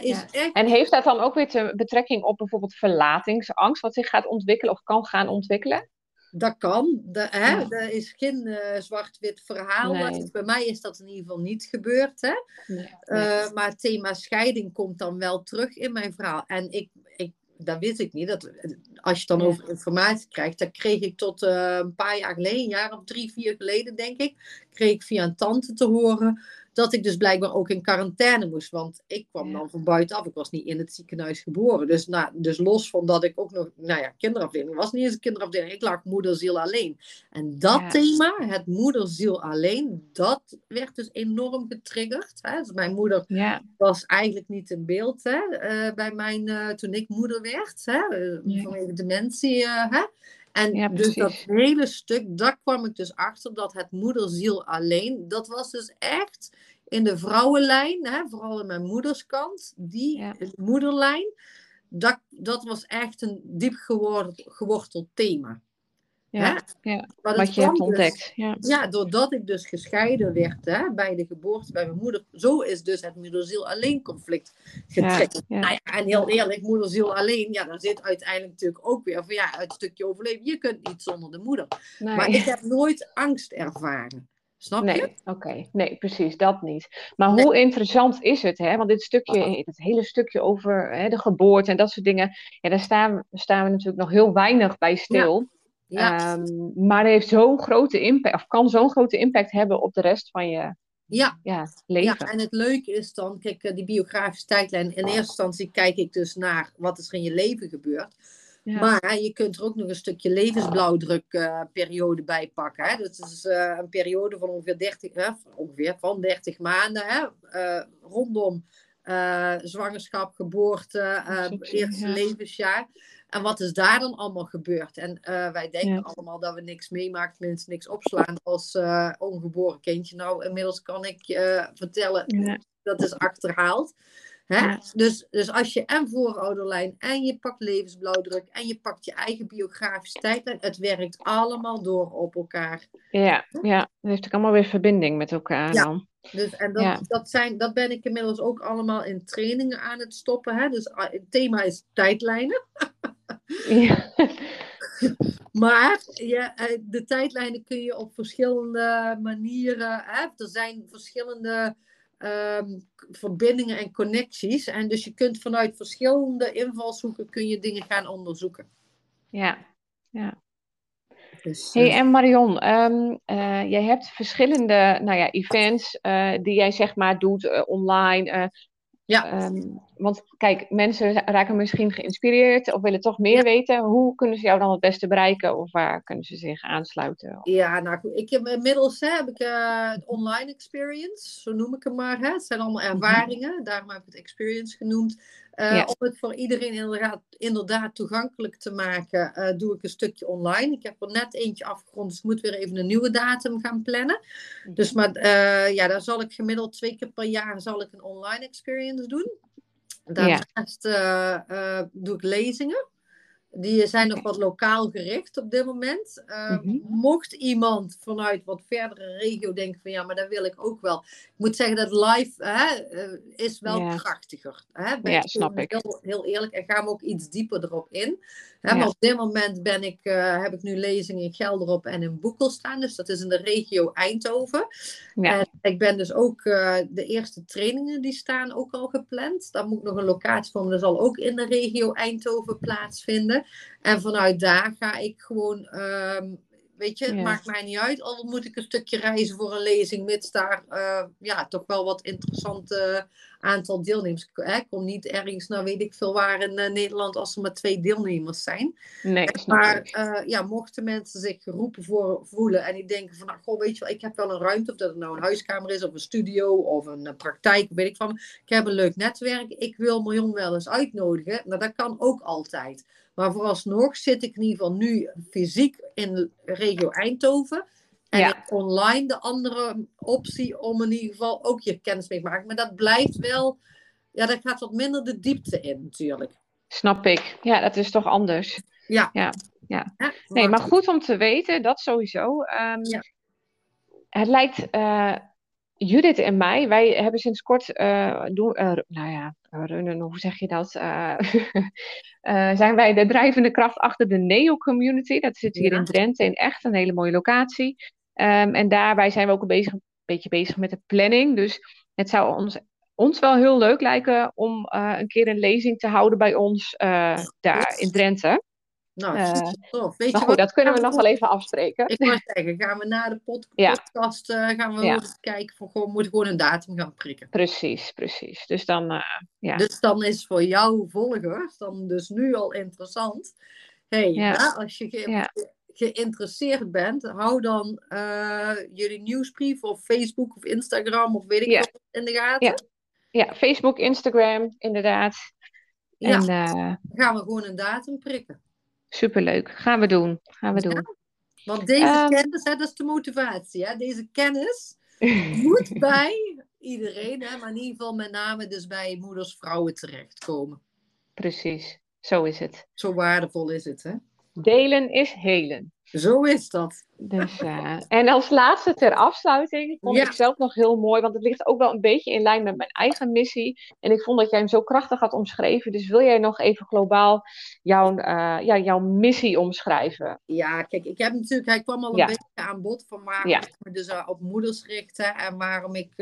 is Ja. echt. En heeft dat dan ook weer te betrekking op bijvoorbeeld verlatingsangst, wat zich gaat ontwikkelen of kan gaan ontwikkelen? Dat kan. Dat, hè? Ja. dat is geen eh, zwart-wit verhaal. Nee. Bij mij is dat in ieder geval niet gebeurd. Hè? Nee. Eh, maar het thema scheiding komt dan wel terug in mijn verhaal. En ik, ik, dat wist ik niet. Dat, als je dan Ja. over informatie krijgt, dat kreeg ik tot eh, een paar jaar geleden, een jaar of drie, vier geleden, denk ik, kreeg ik via een tante te horen dat ik dus blijkbaar ook in quarantaine moest. Want ik kwam Ja. dan van buitenaf. Ik was niet in het ziekenhuis geboren. Dus, nou, dus los van dat ik ook nog, nou ja, kinderafdeling was niet eens een kinderafdeling. Ik lag moederziel alleen. En dat Ja. thema, het moederziel alleen, dat werd dus enorm getriggerd. Hè? Dus mijn moeder Ja, was eigenlijk niet in beeld hè? eh, bij mijn, eh, toen ik moeder werd, hè? Ja. vanwege dementie. hè? En Ja, dus dat hele stuk, daar kwam ik dus achter dat het moederziel alleen, dat was dus echt in de vrouwenlijn, hè? vooral in mijn moederskant, die Ja. moederlijn, dat, dat was echt een diep geworteld thema. ja, ja. Wat je hebt ontdekt. Ja. ja, doordat ik dus gescheiden werd hè, bij de geboorte bij mijn moeder, zo is dus het moederziel alleen conflict getriggerd. ja. Nou ja, en heel eerlijk, moederziel alleen, ja, daar zit uiteindelijk natuurlijk ook weer van ja, het stukje overleven. Je kunt niet zonder de moeder. Nee. Maar ik heb nooit angst ervaren. Snap je? Nee, oké. Nee, precies, dat niet. Maar Nee. hoe interessant is het, hè? Want dit stukje, het hele stukje over hè, de geboorte en dat soort dingen, ja, daar staan, staan we natuurlijk nog heel weinig bij stil. Ja, Ehm, maar het heeft zo'n grote impact, of kan zo'n grote impact hebben op de rest van je ja, ja, leven. ja, en het leuke is dan, kijk, eh, die biografische tijdlijn. In eerste instantie kijk ik dus naar wat is er in je leven gebeurd. Ja. Maar je kunt er ook nog een stukje levensblauwdrukperiode bij pakken. Hè? Dat is eh, een periode van ongeveer 30, hè, ongeveer van 30 maanden. Hè? Eh, rondom eh, zwangerschap, geboorte, eerste ja. levensjaar. En wat is daar dan allemaal gebeurd? En wij denken Ja. allemaal dat we niks meemaken, minstens niks opslaan als ongeboren kindje. Nou, inmiddels kan ik je vertellen, dat is achterhaald. Hè? Dus, dus als je en voorouderlijn en je pakt levensblauwdruk en je pakt je eigen biografische tijdlijn, het werkt allemaal door op elkaar. Ja, ja, dat heeft ook allemaal weer verbinding met elkaar Ja. dan. Dus, en dat, Ja. dat, zijn, dat ben ik inmiddels ook allemaal in trainingen aan het stoppen. Hè? Dus ah, het thema is tijdlijnen. Ja. Maar ja, eh, de tijdlijnen kun je op verschillende manieren. Hè? Er zijn verschillende ehm, verbindingen en connecties. En dus je kunt vanuit verschillende invalshoeken kun je dingen gaan onderzoeken. ja. ja. Dus, Hey, eh, en Marion, eh, jij hebt verschillende nou ja, events eh, die jij zeg maar doet online. Ja. ehm, want kijk, mensen raken misschien geïnspireerd of willen toch meer weten. Hoe kunnen ze jou dan het beste bereiken of waar kunnen ze zich aansluiten? Ja, nou goed. Ik heb inmiddels hè, heb ik eh, online experience, zo noem ik hem maar. Hè. Het zijn allemaal ervaringen, daarom heb ik het experience genoemd. Uh, Om het voor iedereen inderdaad, inderdaad toegankelijk te maken, uh, doe ik een stukje online. Ik heb er net eentje afgerond, dus ik moet weer even een nieuwe datum gaan plannen. Mhm. Dus maar uh, ja, daar zal ik gemiddeld twee keer per jaar zal ik een online experience doen. Daarnaast doe ik lezingen. Die zijn nog wat lokaal gericht op dit moment. Uh, Mocht iemand vanuit wat verdere regio denken van ja, maar dat wil ik ook wel. Ik moet zeggen dat live hè, uh, is wel krachtiger. Hè? Ben ja, snap ik. Heel, heel, eerlijk en gaan we ook iets dieper erop in. Hè? Maar op dit moment ben ik, uh, heb ik nu lezingen in Gelderop en in Boekel staan. Dus dat is in de regio Eindhoven. Ja. En ik ben dus ook de eerste trainingen die staan ook al gepland. Daar moet nog een locatie komen. Dat zal ook in de regio Eindhoven plaatsvinden. En vanuit daar ga ik gewoon, um, weet je, het maakt mij niet uit. Al moet ik een stukje reizen voor een lezing, mits daar uh, ja, toch wel wat interessante aantal deelnemers. Ik kom niet ergens naar weet ik veel waar in uh, Nederland als er maar twee deelnemers zijn. Nee, maar uh, ja, mochten mensen zich geroepen voor, voelen en die denken van, nou, goh, weet je wel, ik heb wel een ruimte, of dat het nou een huiskamer is, of een studio, of een praktijk, weet ik van. Ik heb een leuk netwerk, ik wil miljoen wel eens uitnodigen. Nou, dat kan ook altijd. Maar vooralsnog zit ik in ieder geval nu fysiek in regio Eindhoven. En ja. online de andere optie om in ieder geval ook je kennis mee te maken. Maar dat blijft wel, ja, dat gaat wat minder de diepte in natuurlijk. Snap ik. Ja, dat is toch anders. Ja. ja, ja. nee, maar goed om te weten, dat sowieso. Um, ja. Het lijkt, uh, Judith en mij, wij hebben sinds kort, uh, doen, uh, nou ja, runnen, hoe zeg je dat? Uh, zijn wij de drijvende kracht achter de Neo-community. Dat zit hier in Drenthe in echt een hele mooie locatie. Um, en daarbij zijn we ook een, bezig, een beetje bezig met de planning. Dus het zou ons, ons wel heel leuk lijken om een keer een lezing te houden bij ons daar in Drenthe. Nou, uh, Weet je goed, wat? dat kunnen we nog wel even afspreken. Ik wou zeggen, gaan we na de podcast uh, gaan we ja. kijken van gewoon, moeten gewoon een datum gaan prikken. Precies, precies. Dus dan, uh, ja. Dus dan is voor jouw volgers dan dus nu al interessant. hey, als je ge geïnteresseerd bent, hou dan jullie nieuwsbrief of Facebook of Instagram of weet ik wat in de gaten. Ja. Facebook, Instagram, inderdaad. En, ja, gaan we gewoon een datum prikken. Superleuk. Gaan we doen. Gaan we doen. want deze um, kennis, hè, dat is de motivatie. Hè? Deze kennis moet bij iedereen, hè, maar in ieder geval met name dus bij moeders, vrouwen terechtkomen. Precies, zo is het. Zo waardevol is het, hè? Delen is helen. Zo is dat. Dus, uh, en als laatste ter afsluiting vond ik zelf nog heel mooi, want het ligt ook wel een beetje in lijn met mijn eigen missie. En ik vond dat jij hem zo krachtig had omschreven. Dus wil jij nog even globaal jouw, uh, ja, jouw missie omschrijven? Ja, kijk, ik heb natuurlijk, hij kwam al een ja. beetje aan bod van waarom ja. ik me dus uh, op moeders richten en waarom ik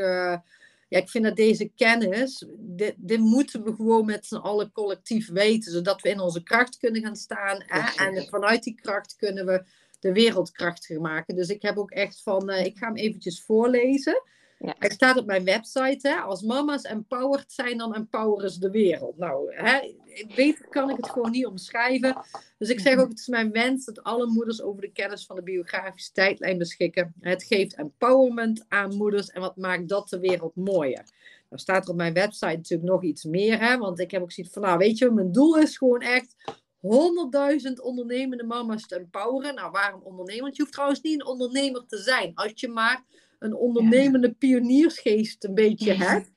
ja, ik vind dat deze kennis, dit, dit moeten we gewoon met z'n allen collectief weten, zodat we in onze kracht kunnen gaan staan. Hè? En vanuit die kracht kunnen we de wereld krachtiger maken. Dus ik heb ook echt van, uh, ik ga hem eventjes voorlezen. Ja. Staat op mijn website, als mama's empowered zijn, dan empoweren ze de wereld. Nou, hè, beter kan ik het gewoon niet omschrijven. Dus ik zeg ook, het is mijn wens dat alle moeders over de kennis van de biografische tijdlijn beschikken. Het geeft empowerment aan moeders en wat maakt dat de wereld mooier. Nou staat er op mijn website natuurlijk nog iets meer, hè, want ik heb ook zoiets van, nou weet je, mijn doel is gewoon echt 100.000 ondernemende mama's te empoweren. Nou, waarom ondernemer? Je hoeft trouwens niet een ondernemer te zijn. Als je maar een ondernemende pioniersgeest een beetje hebt.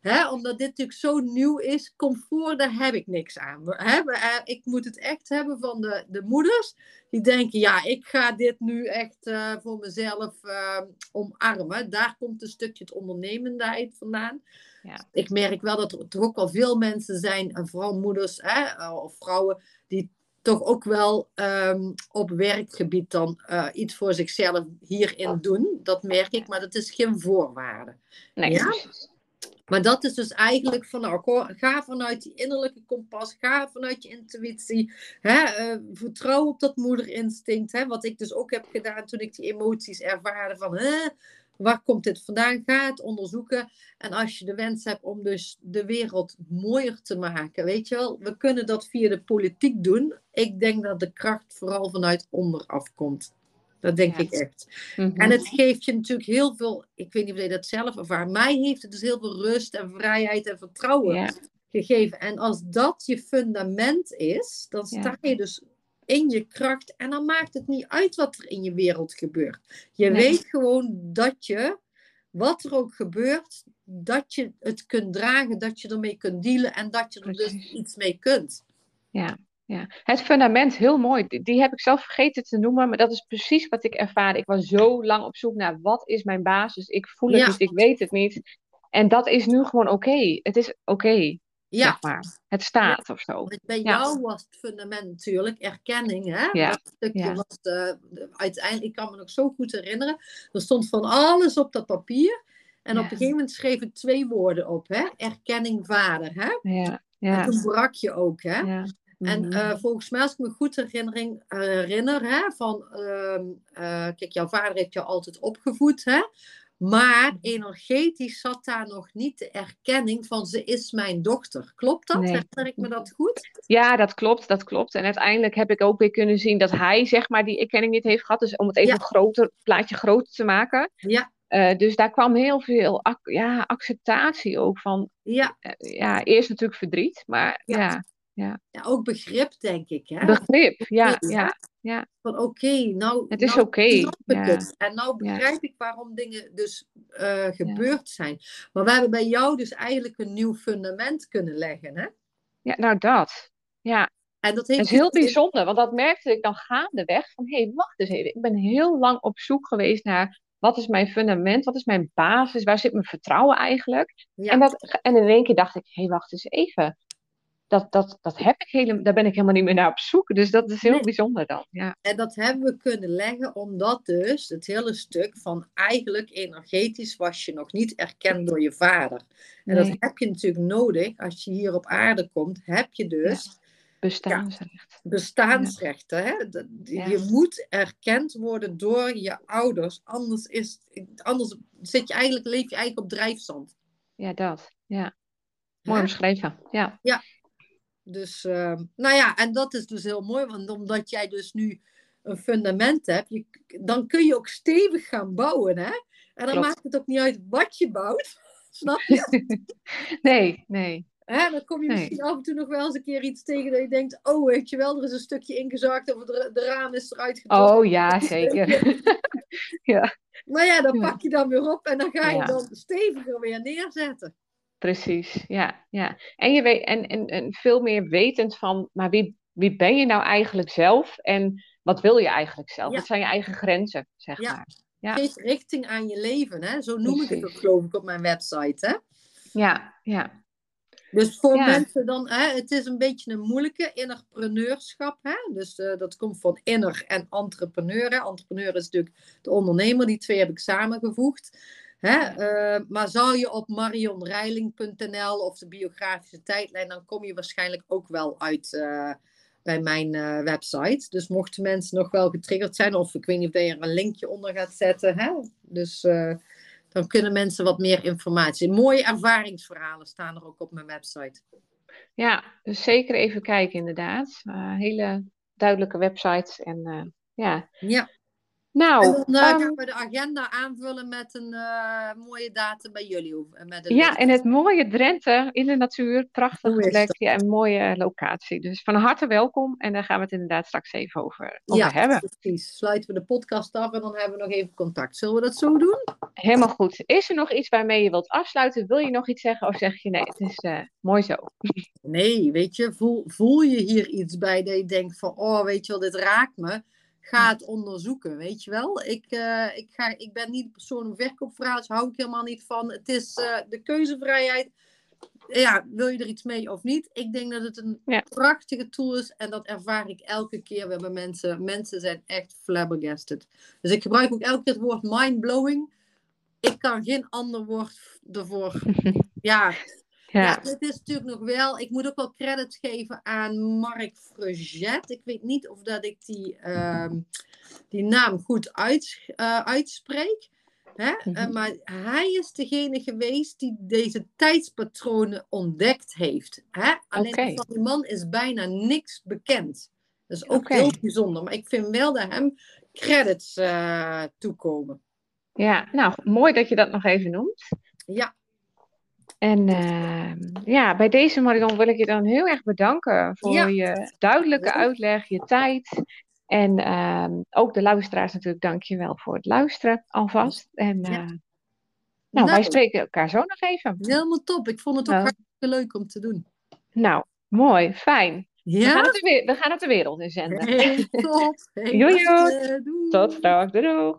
Hè, omdat dit natuurlijk zo nieuw is, comfort, daar heb ik niks aan. Eh, ik moet het echt hebben van de, de moeders die denken, ja, ik ga dit nu echt uh, voor mezelf uh, omarmen. Daar komt een stukje het ondernemendheid vandaan. Ja. Ik merk wel dat er toch ook wel veel mensen zijn, en vooral moeders hè, of vrouwen, die toch ook wel um, op werkgebied dan uh, iets voor zichzelf hierin doen. Dat merk ik, maar dat is geen voorwaarde. Nee, ja? Maar dat is dus eigenlijk van, nou, ga vanuit die innerlijke kompas, ga vanuit je intuïtie, hè, uh, vertrouw op dat moederinstinct, hè, wat ik dus ook heb gedaan toen ik die emoties ervaarde van, hè, Waar komt dit vandaan? Ga het onderzoeken. En als je de wens hebt om dus de wereld mooier te maken, weet je wel, we kunnen dat via de politiek doen. Ik denk dat de kracht vooral vanuit onderaf komt. Dat denk ik echt. Mhm. En het geeft je natuurlijk heel veel, ik weet niet of je dat zelf ervaart, mij heeft het dus heel veel rust en vrijheid en vertrouwen gegeven. En als dat je fundament is, dan sta je dus in je kracht. En dan maakt het niet uit wat er in je wereld gebeurt. Je Nee. weet gewoon dat je, wat er ook gebeurt, dat je het kunt dragen, dat je ermee kunt dealen en dat je er dus iets mee kunt. Ja, ja. Het fundament, heel mooi. Die, heb ik zelf vergeten te noemen, maar dat is precies wat ik ervaar. Ik was zo lang op zoek naar wat is mijn basis. Ik voel het Ja. niet, ik weet het niet. En dat is nu gewoon oké. Het is oké, Ja, zeg maar. Het staat of zo. Bij Ja. jou was het fundament natuurlijk erkenning. Hè? Ja, Dat stukje was de, de- uiteindelijk, ik kan me nog zo goed herinneren. Er stond van alles op dat papier. En op een gegeven moment schreef ik twee woorden op. Hè? Erkenning vader. Hè? Ja, En ja, toen brak je ook. Hè? ja. En Mhm. eh, volgens mij, als ik me goed herinnering, eh, herinner, hè, van, ehm, eh, kijk, jouw vader heeft jou altijd opgevoed, hè? Maar energetisch zat daar nog niet de erkenning van ze is mijn dochter. Klopt dat? Nee. Herinner ik me dat goed? Ja, dat klopt, dat klopt. En uiteindelijk heb ik ook weer kunnen zien dat hij, zeg maar, die erkenning niet heeft gehad. Dus om het even Ja. een groter plaatje groter te maken. Ja, Eh, dus daar kwam heel veel ac- ja, acceptatie ook van. ja. eh, ja, eerst natuurlijk verdriet, maar Ja. ja, Ja, ook begrip, denk ik. Hè? begrip. Ja, Begrip, ja, Van oké, nou, Het is nou oké, ja. En nou Ja. begrijp ik waarom dingen dus eh, gebeurd zijn. Maar we hebben bij jou dus eigenlijk een nieuw fundament kunnen leggen. Hè? ja, nou dat. Ja, En dat heeft is heel bijzonder, want dat merkte ik dan gaandeweg. Van, hé, hey, wacht eens even. Ik ben heel lang op zoek geweest naar, wat is mijn fundament? Wat is mijn basis? Waar zit mijn vertrouwen eigenlijk? En, dat, en in één keer dacht ik, hé, hey, wacht eens even. Dat, dat, dat heb ik helemaal, daar ben ik helemaal niet meer naar op zoek. Dus dat is heel Nee. bijzonder dan. Ja, En dat hebben we kunnen leggen omdat dus het hele stuk van eigenlijk energetisch was je nog niet erkend door je vader. En Nee. dat heb je natuurlijk nodig als je hier op aarde komt. Heb je dus bestaansrecht. bestaansrechten. Hè? Ja. Je moet erkend worden door je ouders. Anders, is, anders zit je eigenlijk, leef je eigenlijk op drijfzand. Ja, dat. Ja. Mooi omschreven. Ja. Dus, eh, nou ja, en dat is dus heel mooi, want omdat jij dus nu een fundament hebt, je, dan kun je ook stevig gaan bouwen. Hè? En dan Klopt. maakt het ook niet uit wat je bouwt. Snap je? Nee, nee. Hè? Dan kom je Nee. misschien af en toe nog wel eens een keer iets tegen dat je denkt: oh, weet je wel, er is een stukje ingezakt of de, de raam is eruit getrokken. Oh ja, zeker. ja, Maar ja, dan pak je dan weer op en dan ga je Ja. dan steviger weer neerzetten. Precies. Ja, ja. En, je weet, en, en, en veel meer wetend van, maar wie, wie ben je nou eigenlijk zelf? En wat wil je eigenlijk zelf? Ja. Wat zijn je eigen grenzen, zeg Ja. maar. Ja. Geef richting aan je leven. Hè? Zo noem ik het ook, geloof ik, op mijn website. Hè? Ja, ja. Dus voor Ja. mensen dan, hè, het is een beetje een moeilijke innerpreneurschap. Hè? Dus eh, dat komt van inner en entrepreneur. Hè? Entrepreneur is natuurlijk de ondernemer, die twee heb ik samengevoegd. Hè? Eh, maar zou je op marionreiling.nl of de biografische tijdlijn, dan kom je waarschijnlijk ook wel uit eh, bij mijn eh, website. Dus mochten mensen nog wel getriggerd zijn, of ik weet niet of je er een linkje onder gaat zetten. Hè? Dus dan kunnen mensen wat meer informatie. Mooie ervaringsverhalen staan er ook op mijn website. Ja, dus zeker even kijken inderdaad. Hele duidelijke websites en ja. Ja. Nou, en dan eh, ehm, gaan we de agenda aanvullen met een eh, mooie datum bij jullie. en Met een Ja, link. en het mooie Drenthe in de natuur, prachtige Hoe is plek dat? ja, een mooie locatie. Dus van harte welkom en daar gaan we het inderdaad straks even over, over ja, hebben. precies. Sluiten we de podcast af en dan hebben we nog even contact. Zullen we dat zo doen? Helemaal goed. Is er nog iets waarmee je wilt afsluiten? Wil je nog iets zeggen of zeg je nee, het is eh, mooi zo? Nee, weet je, voel, voel je hier iets bij dat je denkt van, oh, weet je wel, dit raakt me. Ga het onderzoeken, weet je wel. Ik, eh, ik, ga, ik ben niet de persoon om verkoopverhalen, daar hou ik helemaal niet van. Het is eh, de keuzevrijheid. Ja, wil je er iets mee of niet? Ik denk dat het een Ja. prachtige tool is en dat ervaar ik elke keer weer bij mensen. Mensen zijn echt flabbergasted. Dus ik gebruik ook elke keer het woord mindblowing. Ik kan geen ander woord ervoor. Ja, ja, Ja, is natuurlijk nog wel. Ik moet ook wel credits geven aan Mark Freget. Ik weet niet of dat ik die, ehm, die naam goed uits- eh, uitspreek. Hè? Mhm. Eh, maar hij is degene geweest die deze tijdspatronen ontdekt heeft. Hè? Alleen van die man is bijna niks bekend. Dat is ook heel bijzonder. Maar ik vind wel dat hem credits eh, toekomen. ja, nou mooi dat je dat nog even noemt. Ja, En uh, ja, bij deze Marion wil ik je dan heel erg bedanken voor Ja. je duidelijke uitleg, je tijd. En uh, ook de luisteraars natuurlijk, dank je wel voor het luisteren alvast. En uh, Ja. nou, Nou. wij spreken elkaar zo nog even. Helemaal top. Ik vond het ook Nou. hartstikke leuk om te doen. Nou, mooi, fijn. We, gaan het de, we- gaan het de wereld in zenden. Hey, top. Doei. Tot straks, doei doei.